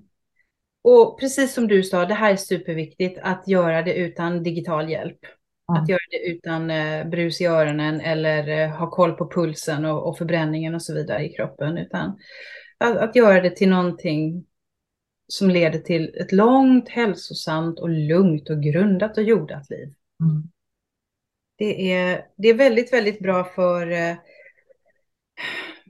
Och precis som du sa, det här är superviktigt att göra det utan digital hjälp. Ja. Att göra det utan eh, brus i öronen eller eh, ha koll på pulsen och, och, förbränningen och så vidare i kroppen. Utan att, att göra det till någonting som leder till ett långt, hälsosamt och lugnt och grundat och jordat liv. Mm. Det är, det är väldigt, väldigt bra för, eh,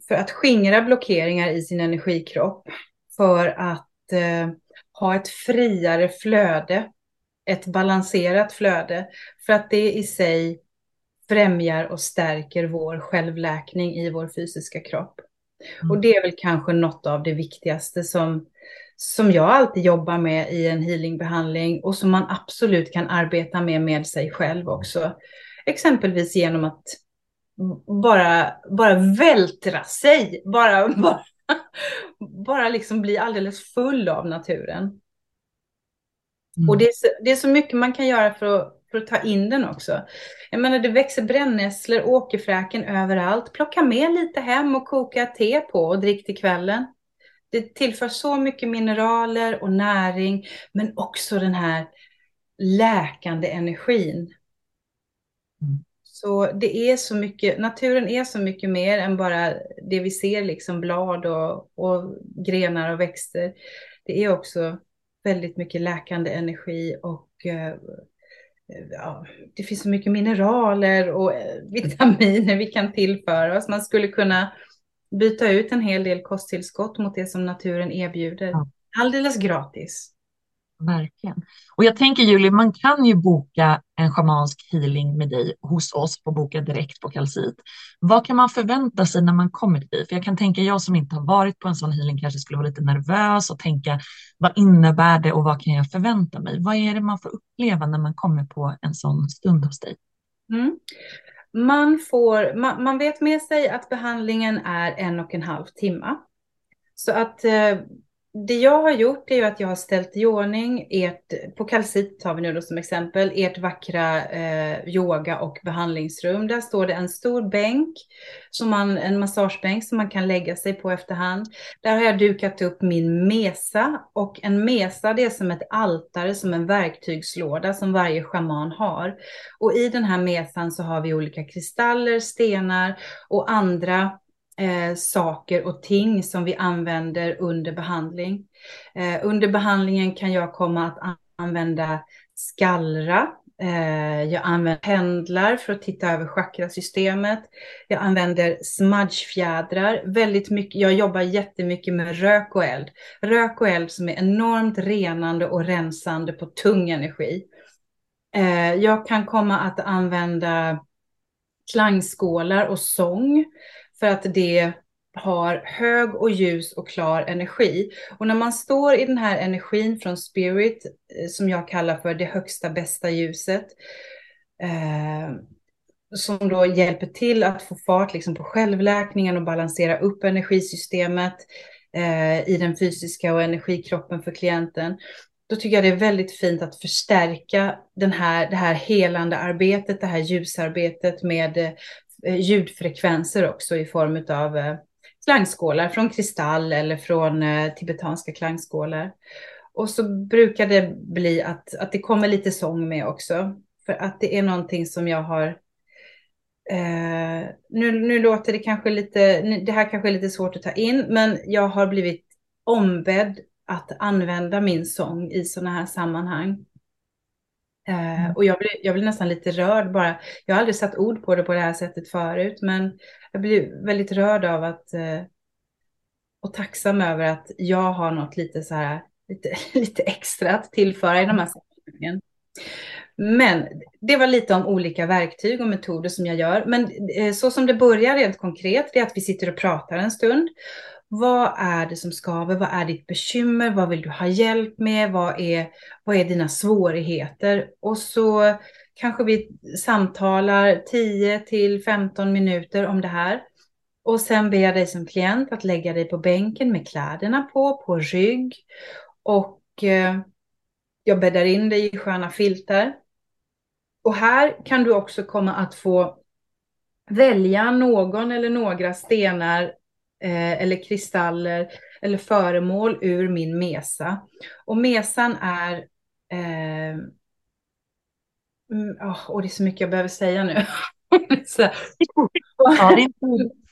för att skingra blockeringar i sin energikropp. För att eh, ha ett friare flöde, ett balanserat flöde. För att det i sig främjar och stärker vår självläkning i vår fysiska kropp. Mm. Och det är väl kanske något av det viktigaste som, som jag alltid jobbar med i en healingbehandling och som man absolut kan arbeta med med sig själv också. Exempelvis genom att bara, bara vältra sig, bara, bara, bara liksom bli alldeles full av naturen. Mm. Och det är, så, det är så mycket man kan göra för att, för att ta in den också. Jag menar, det växer brännässlor, åkerfräken överallt. Plocka med lite hem och koka te på och drick till kvällen. Det tillför så mycket mineraler och näring, men också den här läkande energin. Så det är så mycket, naturen är så mycket mer än bara det vi ser, liksom blad och, och grenar och växter. Det är också väldigt mycket läkande energi och eh, ja, det finns så mycket mineraler och eh, vitaminer vi kan tillföra oss. Man skulle kunna byta ut en hel del kosttillskott mot det som naturen erbjuder. Alldeles gratis. Verkligen. Och jag tänker Julie, man kan ju boka en schamansk healing med dig hos oss och boka direkt på Kalsit. Vad kan man förvänta sig när man kommer dit? För jag kan tänka, jag som inte har varit på en sån healing kanske skulle vara lite nervös och tänka, vad innebär det och vad kan jag förvänta mig? Vad är det man får uppleva när man kommer på en sån stund hos dig? Mm. Man, får, man, man vet med sig att behandlingen är en och en halv timme. Så att eh, det jag har gjort är ju att jag har ställt i ordning ert, på kalcit tar vi nu då som exempel, ert vackra eh, yoga och behandlingsrum. Där står det en stor bänk, som man, en massagebänk som man kan lägga sig på efterhand. Där har jag dukat upp min mesa och en mesa det är som ett altare, som en verktygslåda som varje schaman har. Och i den här mesan så har vi olika kristaller, stenar och andra eh, saker och ting som vi använder under behandling. Eh, under behandlingen kan jag komma att använda skallra Eh, jag använder pendlar för att titta över chakrasystemet. Jag använder smudgefjädrar. Väldigt mycket, jag jobbar jättemycket med rök och eld. Rök och eld som är enormt renande och rensande på tung energi. Eh, jag kan komma att använda klangskålar och sång för att det har hög och ljus och klar energi. Och när man står i den här energin från spirit, eh, som jag kallar för det högsta bästa ljuset, eh, som då hjälper till att få fart liksom på självläkningen och balansera upp energisystemet eh, i den fysiska och energikroppen för klienten. Då tycker jag det är väldigt fint att förstärka den här, det här helande arbetet, det här ljusarbetet med eh, Eh, ljudfrekvenser också i form av eh, klangskålar från kristall eller från eh, tibetanska klangskålar. Och så brukar det bli att, att det kommer lite sång med också. För att det är någonting som jag har... Eh, nu, nu låter det kanske lite... Det här kanske är lite svårt att ta in, men jag har blivit ombedd att använda min sång i sådana här sammanhang. Eh, och jag blir, jag blir nästan lite rörd bara. Jag har aldrig satt ord på det på det här sättet förut, men jag blir väldigt rörd av att eh, och tacksam över att jag har något lite så här, lite, lite extra att tillföra i de här sammanhangen. Men det var lite om olika verktyg och metoder som jag gör. Men eh, så som det börjar rent konkret, det är att vi sitter och pratar en stund. Vad är det som skaver? Vad är ditt bekymmer? Vad vill du ha hjälp med? Vad är, vad är dina svårigheter? Och så kanske vi samtalar 10 till 15 minuter om det här. Och sen ber jag dig som klient att lägga dig på bänken med kläderna på, på rygg. Och eh, jag bäddar in dig i sköna filtar. Och här kan du också komma att få välja någon eller några stenar eh, eller kristaller eller föremål ur min mesa. Och mesan är eh, oh, och det är så mycket jag behöver säga nu.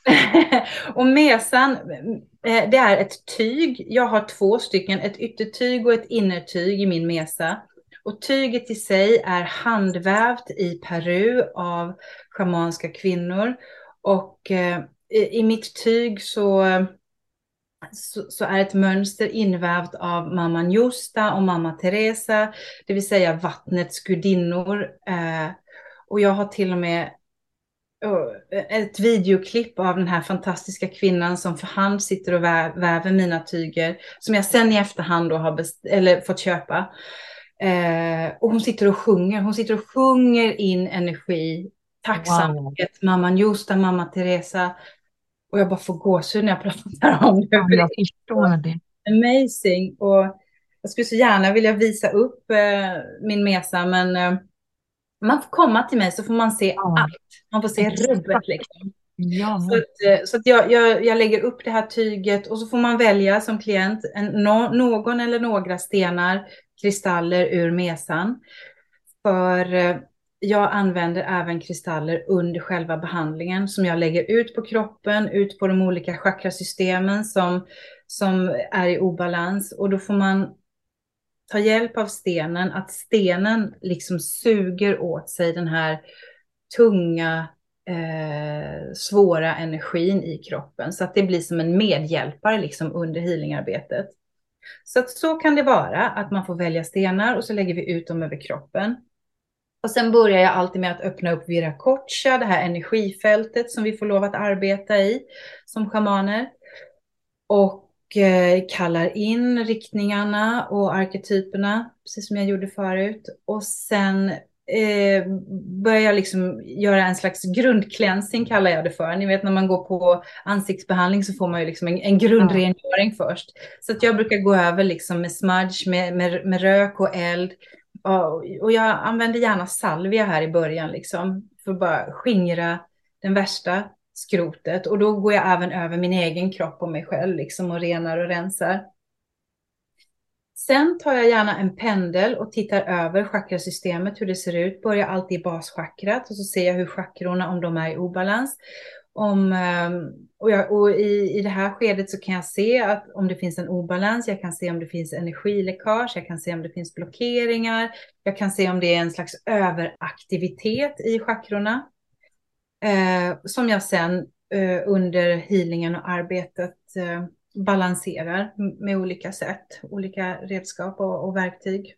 och mesan, eh, det är ett tyg. Jag har två stycken, ett yttertyg och ett innertyg i min mesa. Och tyget i sig är handvävt i Peru av schamanska kvinnor. Och eh, i mitt tyg så, så, så, är ett mönster invävt av mamma Njusta och mamma Teresa, det vill säga vattnets gudinnor. Eh, och jag har till och med ett videoklipp av den här fantastiska kvinnan som för hand sitter och väver mina tyger, som jag sen i efterhand då har eller fått köpa. Eh, och hon sitter och sjunger, hon sitter och sjunger in energi, tacksamhet, wow. mamma Njusta, mamma Teresa. Och jag bara får gåshud när jag pratar om det. Ja, jag förstår det. Amazing. Och jag skulle så gärna vilja visa upp eh, min mesa, men eh, man får komma till mig så får man se ja. allt. Man får se rubbet liksom. Ja. Så, att, eh, så att jag, jag, jag, lägger upp det här tyget och så får man välja som klient en, no, någon eller några stenar, kristaller ur mesan. För eh, jag använder även kristaller under själva behandlingen som jag lägger ut på kroppen, ut på de olika chakrasystemen som, som är i obalans. Och då får man ta hjälp av stenen, att stenen liksom suger åt sig den här tunga, eh, svåra energin i kroppen. Så att det blir som en medhjälpare liksom under healingarbetet. Så att så kan det vara, att man får välja stenar och så lägger vi ut dem över kroppen. Och sen börjar jag alltid med att öppna upp Viracocha, det här energifältet som vi får lov att arbeta i som shamaner. Och Eh, kallar in riktningarna och arketyperna, precis som jag gjorde förut. Och sen eh, börjar jag liksom göra en slags grundcleansing kallar jag det för. Ni vet när man går på ansiktsbehandling så får man ju liksom en, en grundrengöring först. Så att jag brukar gå över liksom med smudge, med, med, med rök och eld. Och, jag använder gärna salvia här i början liksom för att bara skingra den värsta skrotet. Och då går jag även över min egen kropp och mig själv liksom och renar och rensar. Sen tar jag gärna en pendel och tittar över chakrasystemet, hur det ser ut. Börjar alltid i baschakrat och så ser jag hur chakrorna, om de är i obalans om, ehm, och, jag, och i, i det här skedet så kan jag se att om det finns en obalans, jag kan se om det finns energiläckage, jag kan se om det finns blockeringar, jag kan se om det är en slags överaktivitet i chakrorna. Eh, som jag sen eh, under healingen och arbetet eh, balanserar med olika sätt, olika redskap och, och verktyg.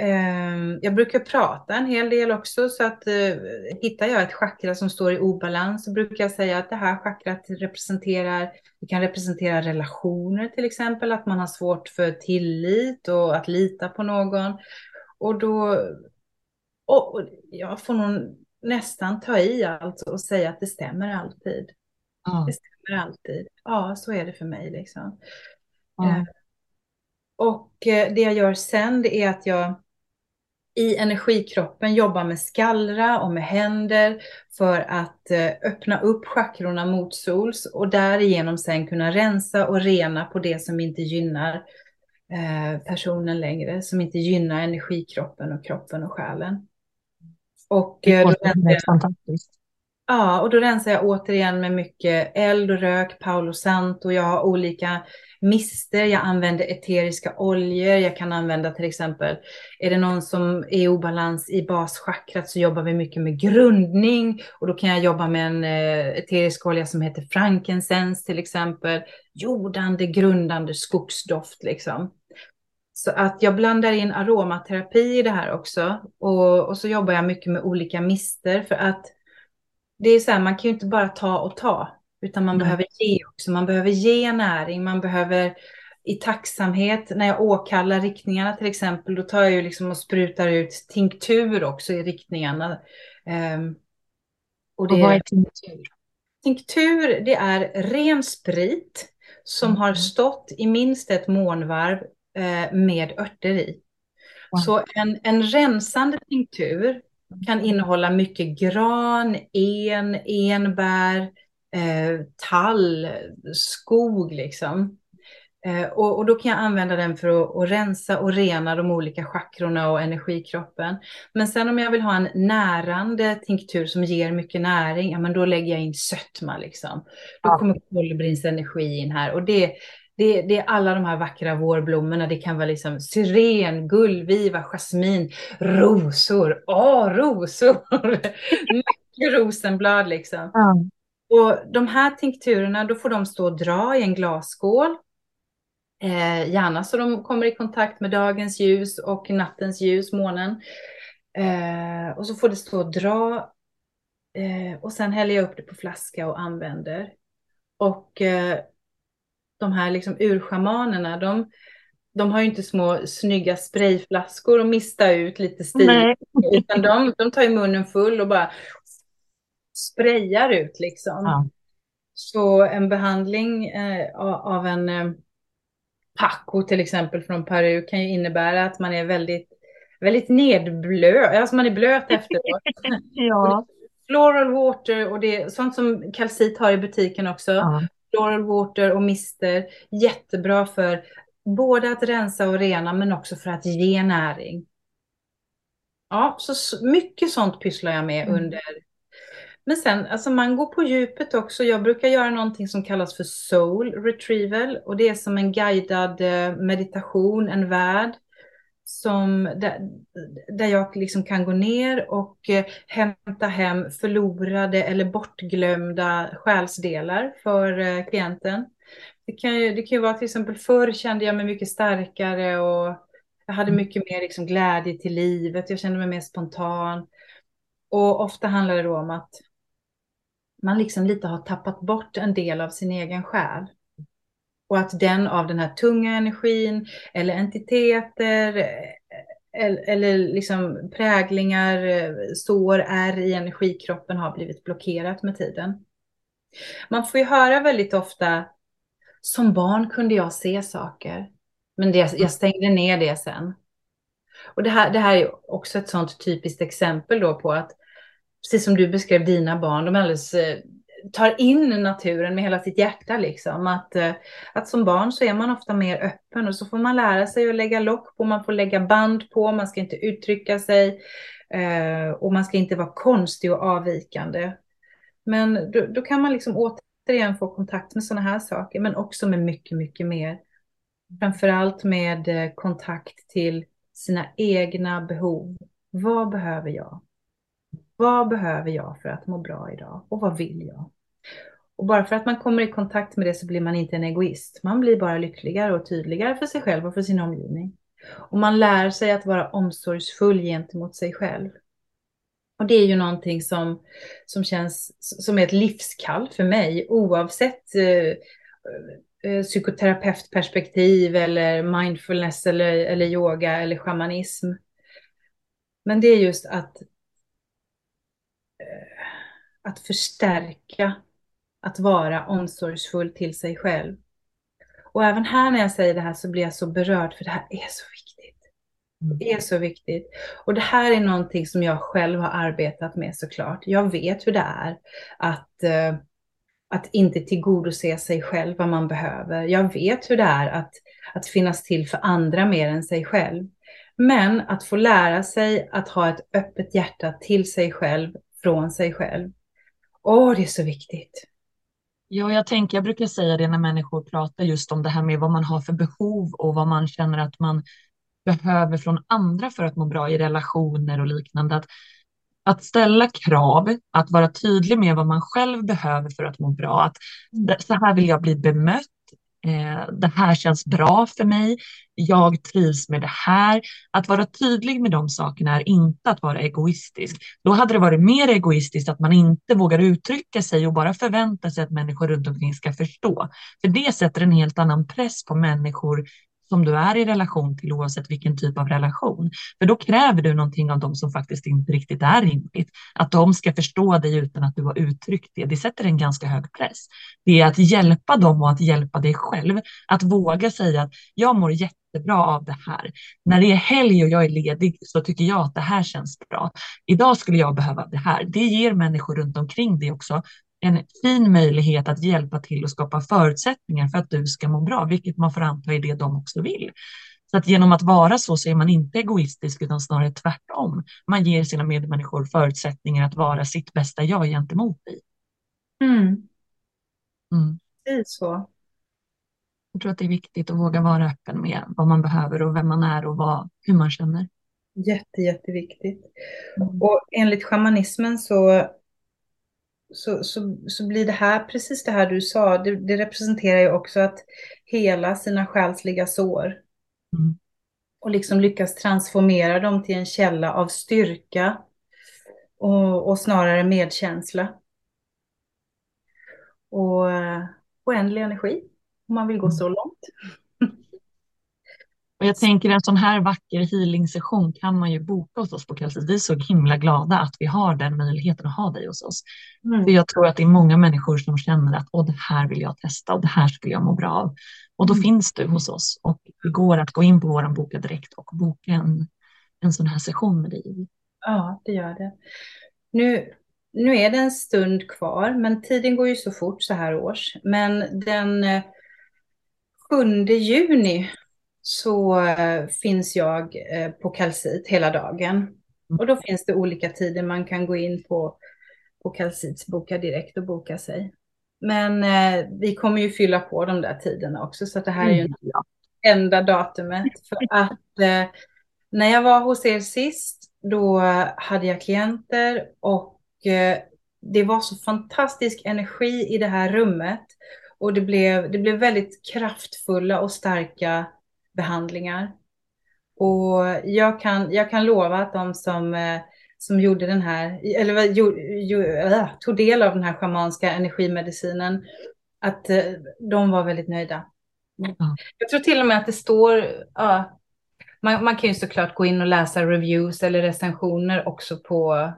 Ehm, jag brukar prata en hel del också så att eh, hittar jag ett chakra som står i obalans så brukar jag säga att det här chakrat representerar, det kan representera relationer till exempel, att man har svårt för tillit och att lita på någon. Och då, och jag får nog nästan ta i allt och säga att det stämmer alltid. Mm. Det stämmer alltid. Ja, så är det för mig liksom. Mm. Och eh, det jag gör sen det är att jag i energikroppen jobbar med skallra och med händer för att eh, öppna upp chakrorna mot sols och därigenom sen kunna rensa och rena på det som inte gynnar eh, personen längre, som inte gynnar energikroppen och kroppen och själen. Och det är då fantastiskt. Ja, och då rensar jag återigen med mycket eld och rök, Paolo Santo. Jag har olika mister, jag använder eteriska oljor, jag kan använda till exempel, är det någon som är i obalans i baschakrat så jobbar vi mycket med grundning och då kan jag jobba med en eh, eterisk olja som heter frankincense till exempel, jordande, grundande skogsdoft liksom. Så att jag blandar in aromaterapi i det här också och, och så jobbar jag mycket med olika mister för att det är så här, man kan ju inte bara ta och ta, utan man mm. behöver ge också. Man behöver ge näring, man behöver i tacksamhet, när jag åkallar riktningarna till exempel, då tar jag ju liksom och sprutar ut tinktur också i riktningarna. Um, och, det, och vad är tinktur? Tinktur, det är ren sprit som mm. har stått i minst ett månvarv eh, med örter i. Wow. Så en, en rensande tinktur kan innehålla mycket gran, en, enbär, eh, tall, skog liksom. Eh, och, och, då kan jag använda den för att, att, rensa och rena de olika chakrorna och energikroppen. Men sen om jag vill ha en närande tinktur som ger mycket näring, ja men då lägger jag in sötma liksom. Då kommer kolibrins energi in här och det, det, det, är alla de här vackra vårblommorna. Det kan vara liksom syren, gullviva, jasmin, rosor. Åh, rosor! Mycket rosenblad liksom. Mm. Och de här tinkturerna, då får de stå och dra i en glasskål. Eh, gärna så de kommer i kontakt med dagens ljus och nattens ljus, månen. Eh, och så får det stå och dra. Eh, och sen häller jag upp det på flaska och använder. Och eh, de här liksom urschamanerna, de, de har ju inte små snygga sprayflaskor och mista ut lite stil. Nej. Utan de, de tar ju munnen full och bara sprayar ut liksom. Ja. Så en behandling eh, av en eh, Paco till exempel från Peru kan ju innebära att man är väldigt, väldigt nedblöt, alltså man är blöt efteråt. ja. Floral water och det är sånt som kalcit har i butiken också. Ja. Floral och mister. Jättebra för både att rensa och rena men också för att ge näring. Ja, så mycket sånt pysslar jag med mm. under. Men sen, alltså man går på djupet också. Jag brukar göra någonting som kallas för soul retrieval och det är som en guidad eh, meditation, en värld som, där, där jag liksom kan gå ner och eh, hämta hem förlorade eller bortglömda själsdelar för eh, klienten. Det kan, ju, det kan ju vara till exempel förr kände jag mig mycket starkare och jag hade mm. mycket mer liksom glädje till livet, jag kände mig mer spontan. Och ofta handlar det då om att man liksom lite har tappat bort en del av sin egen själ. Och att den av den här tunga energin eller entiteter eller, eller liksom präglingar, sår, är i energikroppen har blivit blockerat med tiden. Man får ju höra väldigt ofta, som barn kunde jag se saker, men det, jag stängde ner det sen. Och det här, det här är också ett sånt typiskt exempel då på att, precis som du beskrev dina barn, de är alldeles eh, tar in naturen med hela sitt hjärta. Liksom. Att, eh, att som barn så är man ofta mer öppen och så får man lära sig att lägga lock på, man får lägga band på, man ska inte uttrycka sig eh, och man ska inte vara konstig och avvikande. Men då, då kan man liksom återigen få kontakt med sådana här saker, men också med mycket, mycket mer. Framförallt med eh, kontakt till sina egna behov. Vad behöver jag? Vad behöver jag för att må bra idag? Och vad vill jag? Och bara för att man kommer i kontakt med det så blir man inte en egoist. Man blir bara lyckligare och tydligare för sig själv och för sin omgivning. Och man lär sig att vara omsorgsfull gentemot sig själv. Och det är ju någonting som, som känns som ett livskall för mig oavsett eh, eh, psykoterapeutperspektiv eller mindfulness eller, eller yoga eller shamanism. Men det är just att, att förstärka, att vara omsorgsfull till sig själv. Och även här när jag säger det här så blir jag så berörd för det här är så viktigt. Mm. Det är så viktigt. Och det här är någonting som jag själv har arbetat med såklart. Jag vet hur det är att eh, att inte tillgodose sig själv vad man behöver. Jag vet hur det är att, att finnas till för andra mer än sig själv. Men att få lära sig att ha ett öppet hjärta till sig själv, från sig själv. Åh, det är så viktigt. Ja, jag tänker, jag brukar säga det när människor pratar just om det här med vad man har för behov och vad man känner att man behöver från andra för att må bra i relationer och liknande. Att att ställa krav, att vara tydlig med vad man själv behöver för att må bra. Att så här vill jag bli bemött. Eh, det här känns bra för mig. Jag trivs med det här. Att vara tydlig med de sakerna är inte att vara egoistisk. Då hade det varit mer egoistiskt att man inte vågar uttrycka sig och bara förvänta sig att människor runt omkring ska förstå. För det sätter en helt annan press på människor som du är i relation till oavsett vilken typ av relation. För då kräver du någonting av dem som faktiskt inte riktigt är rimligt. Att de ska förstå dig utan att du har uttryckt det. Det sätter en ganska hög press. Det är att hjälpa dem och att hjälpa dig själv. Att våga säga att jag mår jättebra av det här. När det är helg och jag är ledig så tycker jag att det här känns bra. Idag skulle jag behöva det här. Det ger människor runt omkring dig också en fin möjlighet att hjälpa till och skapa förutsättningar för att du ska må bra, vilket man får anta är det de också vill. Så att genom att vara så så är man inte egoistisk utan snarare tvärtom. Man ger sina medmänniskor förutsättningar att vara sitt bästa jag gentemot dig. Mm. Mm. Precis så. Jag tror att det är viktigt att våga vara öppen med vad man behöver och vem man är och vad, hur man känner. Jätte, jätteviktigt. Mm. Och enligt shamanismen så så, så, så blir det här, precis det här du sa, det, det representerar ju också att hela sina själsliga sår mm. och liksom lyckas transformera dem till en källa av styrka och, och snarare medkänsla. Och oändlig energi, om man vill gå mm. så långt. Och jag tänker en sån här vacker healing-session kan man ju boka hos oss på Kallsis. Vi är så himla glada att vi har den möjligheten att ha dig hos oss. Mm. För jag tror att det är många människor som känner att Åh, det här vill jag testa och det här skulle jag må bra av. Och då mm. finns du hos oss och det går att gå in på vår Boka Direkt och boka en, en sån här session med dig. Ja, det gör det. Nu, nu är det en stund kvar, men tiden går ju så fort så här års. Men den 7 eh, juni så eh, finns jag eh, på Kalsit hela dagen. Och då finns det olika tider man kan gå in på, på Kalsits boka direkt och boka sig. Men eh, vi kommer ju fylla på de där tiderna också, så det här är ju mm. enda datumet. För att eh, när jag var hos er sist, då hade jag klienter och eh, det var så fantastisk energi i det här rummet. Och det blev, det blev väldigt kraftfulla och starka behandlingar. Och jag kan, jag kan lova att de som, eh, som gjorde den här, eller jo, jo, äh, tog del av den här schamanska energimedicinen, att äh, de var väldigt nöjda. Mm. Jag tror till och med att det står, äh, man, man, kan ju såklart gå in och läsa reviews eller recensioner också på,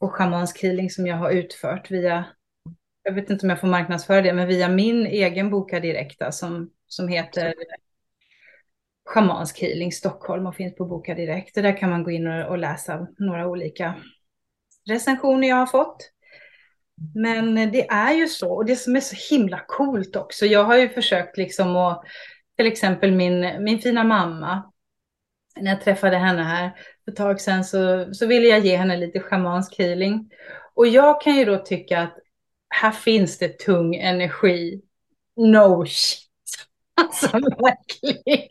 på schamansk healing som jag har utfört via, jag vet inte om jag får marknadsföra det, men via min egen boka direkta som, som heter Schamansk healing Stockholm och finns på Boka Direkt. Och där kan man gå in och, och läsa några olika recensioner jag har fått. Men det är ju så, och det som är så himla coolt också, jag har ju försökt liksom att, till exempel min, min fina mamma, när jag träffade henne här för ett tag sedan så, så ville jag ge henne lite schamansk healing. Och jag kan ju då tycka att här finns det tung energi. No shit. Alltså verkligen.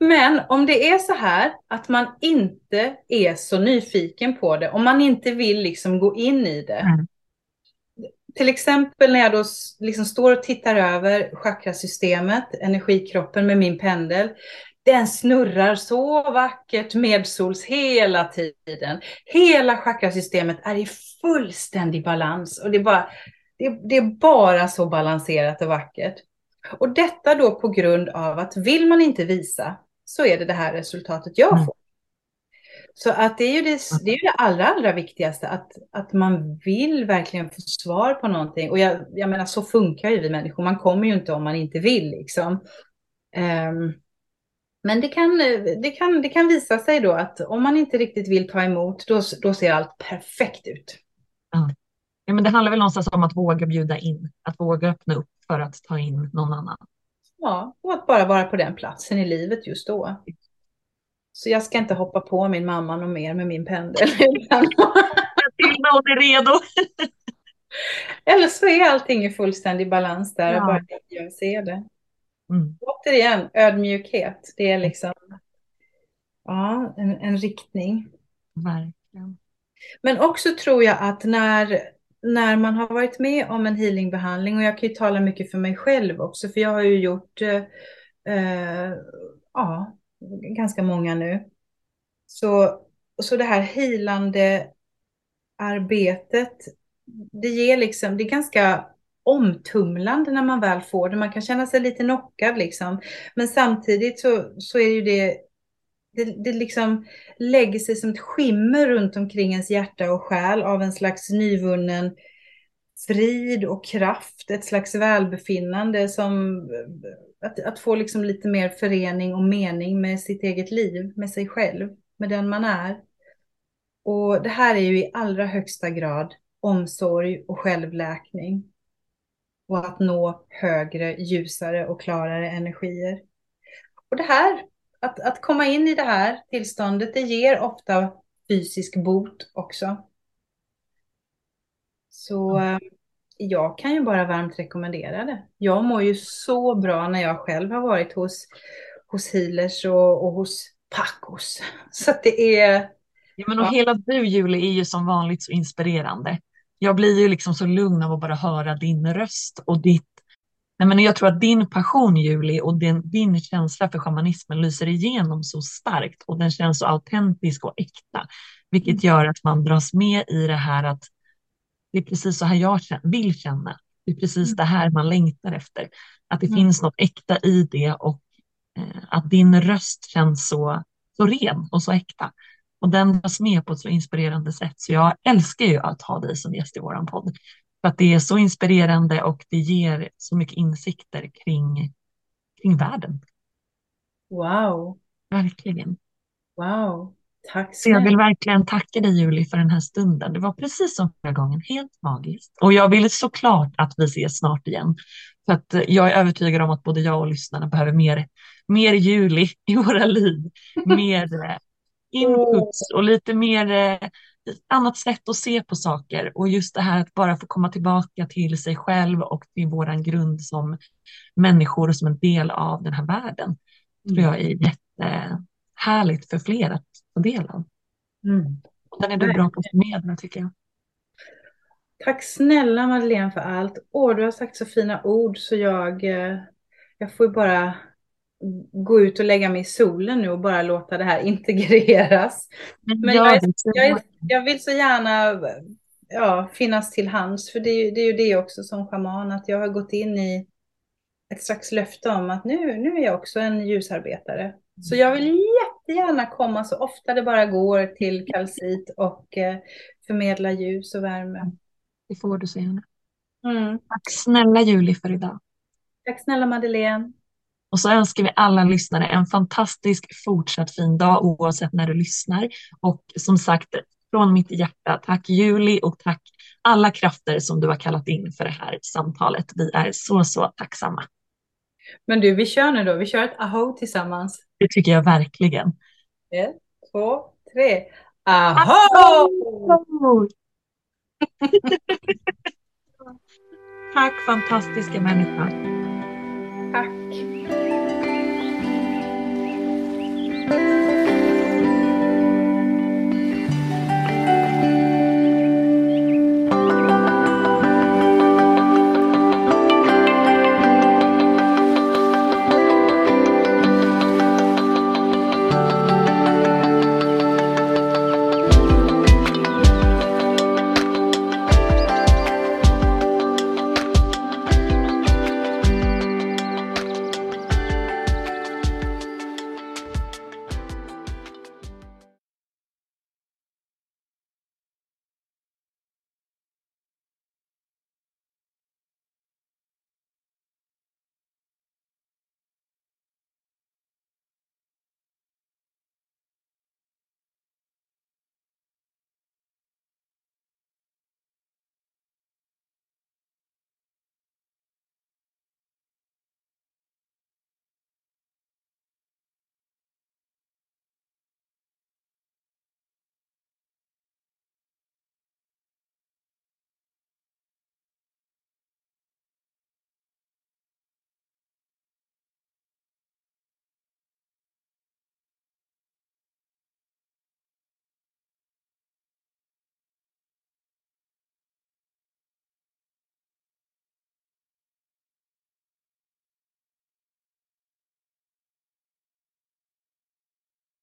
Men om det är så här att man inte är så nyfiken på det, om man inte vill liksom gå in i det. Mm. Till exempel när jag då liksom står och tittar över chakrasystemet, energikroppen med min pendel. Den snurrar så vackert medsols hela tiden. Hela chakrasystemet är i fullständig balans och det är bara, det, det är bara så balanserat och vackert. Och detta då på grund av att vill man inte visa så är det det här resultatet jag mm. får. Så att det är ju det, det, är det allra, allra viktigaste, att, att man vill verkligen få svar på någonting. Och jag, jag menar, så funkar ju vi människor. Man kommer ju inte om man inte vill liksom. Um, men det kan, det, kan, det kan visa sig då att om man inte riktigt vill ta emot, då, då ser allt perfekt ut. Ja. ja. men det handlar väl någonstans om att våga bjuda in, att våga öppna upp för att ta in någon annan. Ja, och att bara vara på den platsen i livet just då. Så jag ska inte hoppa på min mamma någon mer med min pendel. Hon är redo. Eller så är allting i fullständig balans där ja. och bara jag ser det. Mm. Återigen, ödmjukhet. Det är liksom ja, en, en riktning. Verkligen. Men också tror jag att när, när man har varit med om en healingbehandling, och jag kan ju tala mycket för mig själv också, för jag har ju gjort eh, eh ja, ganska många nu. Så, så det här healande arbetet, det ger liksom, det är ganska omtumlande när man väl får det. Man kan känna sig lite knockad liksom. Men samtidigt så, så är ju det, det, det liksom lägger sig som ett skimmer runt omkring ens hjärta och själ av en slags nyvunnen frid och kraft, ett slags välbefinnande som att, att få liksom lite mer förening och mening med sitt eget liv, med sig själv, med den man är. Och det här är ju i allra högsta grad omsorg och självläkning. Och att nå högre, ljusare och klarare energier. Och det här, att, att komma in i det här tillståndet, det ger ofta fysisk bot också. Så mm jag kan ju bara varmt rekommendera det. Jag mår ju så bra när jag själv har varit hos, hos healers och, och hos Pacos. Så att det är... Ja, men och ja. hela du Julie är ju som vanligt så inspirerande. Jag blir ju liksom så lugn av att bara höra din röst och ditt Nej, men jag tror att din passion Julie och din, din känsla för shamanismen lyser igenom så starkt och den känns så autentisk och äkta, vilket mm. gör att man dras med i det här att det är precis så här jag vill känna. Det är precis mm. det här man längtar efter. Att det mm. finns något äkta i det och eh, att din röst känns så, så ren och så äkta. Och den dras med på ett så inspirerande sätt. Så jag älskar ju att ha dig som gäst i vår podd. För att det är så inspirerande och det ger så mycket insikter kring, kring världen. Wow. Verkligen. Wow. Tack så jag vill verkligen tacka dig Julie för den här stunden. Det var precis som förra gången, helt magiskt. Och jag vill såklart att vi ses snart igen. För att eh, jag är övertygad om att både jag och lyssnarna behöver mer, mer Julie i våra liv. Mer eh, inputs och lite mer eh, annat sätt att se på saker. Och just det här att bara få komma tillbaka till sig själv och till våran grund som människor och som en del av den här världen. tror mm. jag är jättehärligt för fler att ta del av. Mm. Den är du bra på att förmedla tycker jag. Tack snälla Madeleine för allt. Åh, du har sagt så fina ord så jag, eh, jag får bara gå ut och lägga mig i solen nu och bara låta det här integreras. Men jag, är, jag, är, jag vill så gärna ja, finnas till hands, för det är, det är ju det också som schaman, att jag har gått in i ett slags löfte om att nu, nu är jag också en ljusarbetare. Så jag vill jättegärna komma så ofta det bara går till kalcit och eh, förmedla ljus och värme. Det får du så gärna. Mm. Tack snälla Julie för idag. Tack snälla Madeleine. Och så önskar vi alla lyssnare en fantastisk fortsatt fin dag oavsett när du lyssnar. Och som sagt, från mitt hjärta, tack Julie och tack alla krafter som du har kallat in för det här samtalet. Vi är så, så tacksamma. Men du, vi kör nu då. Vi kör ett aho tillsammans. Det tycker jag verkligen. Ett, två, tre. Aho! Tack fantastiska människa.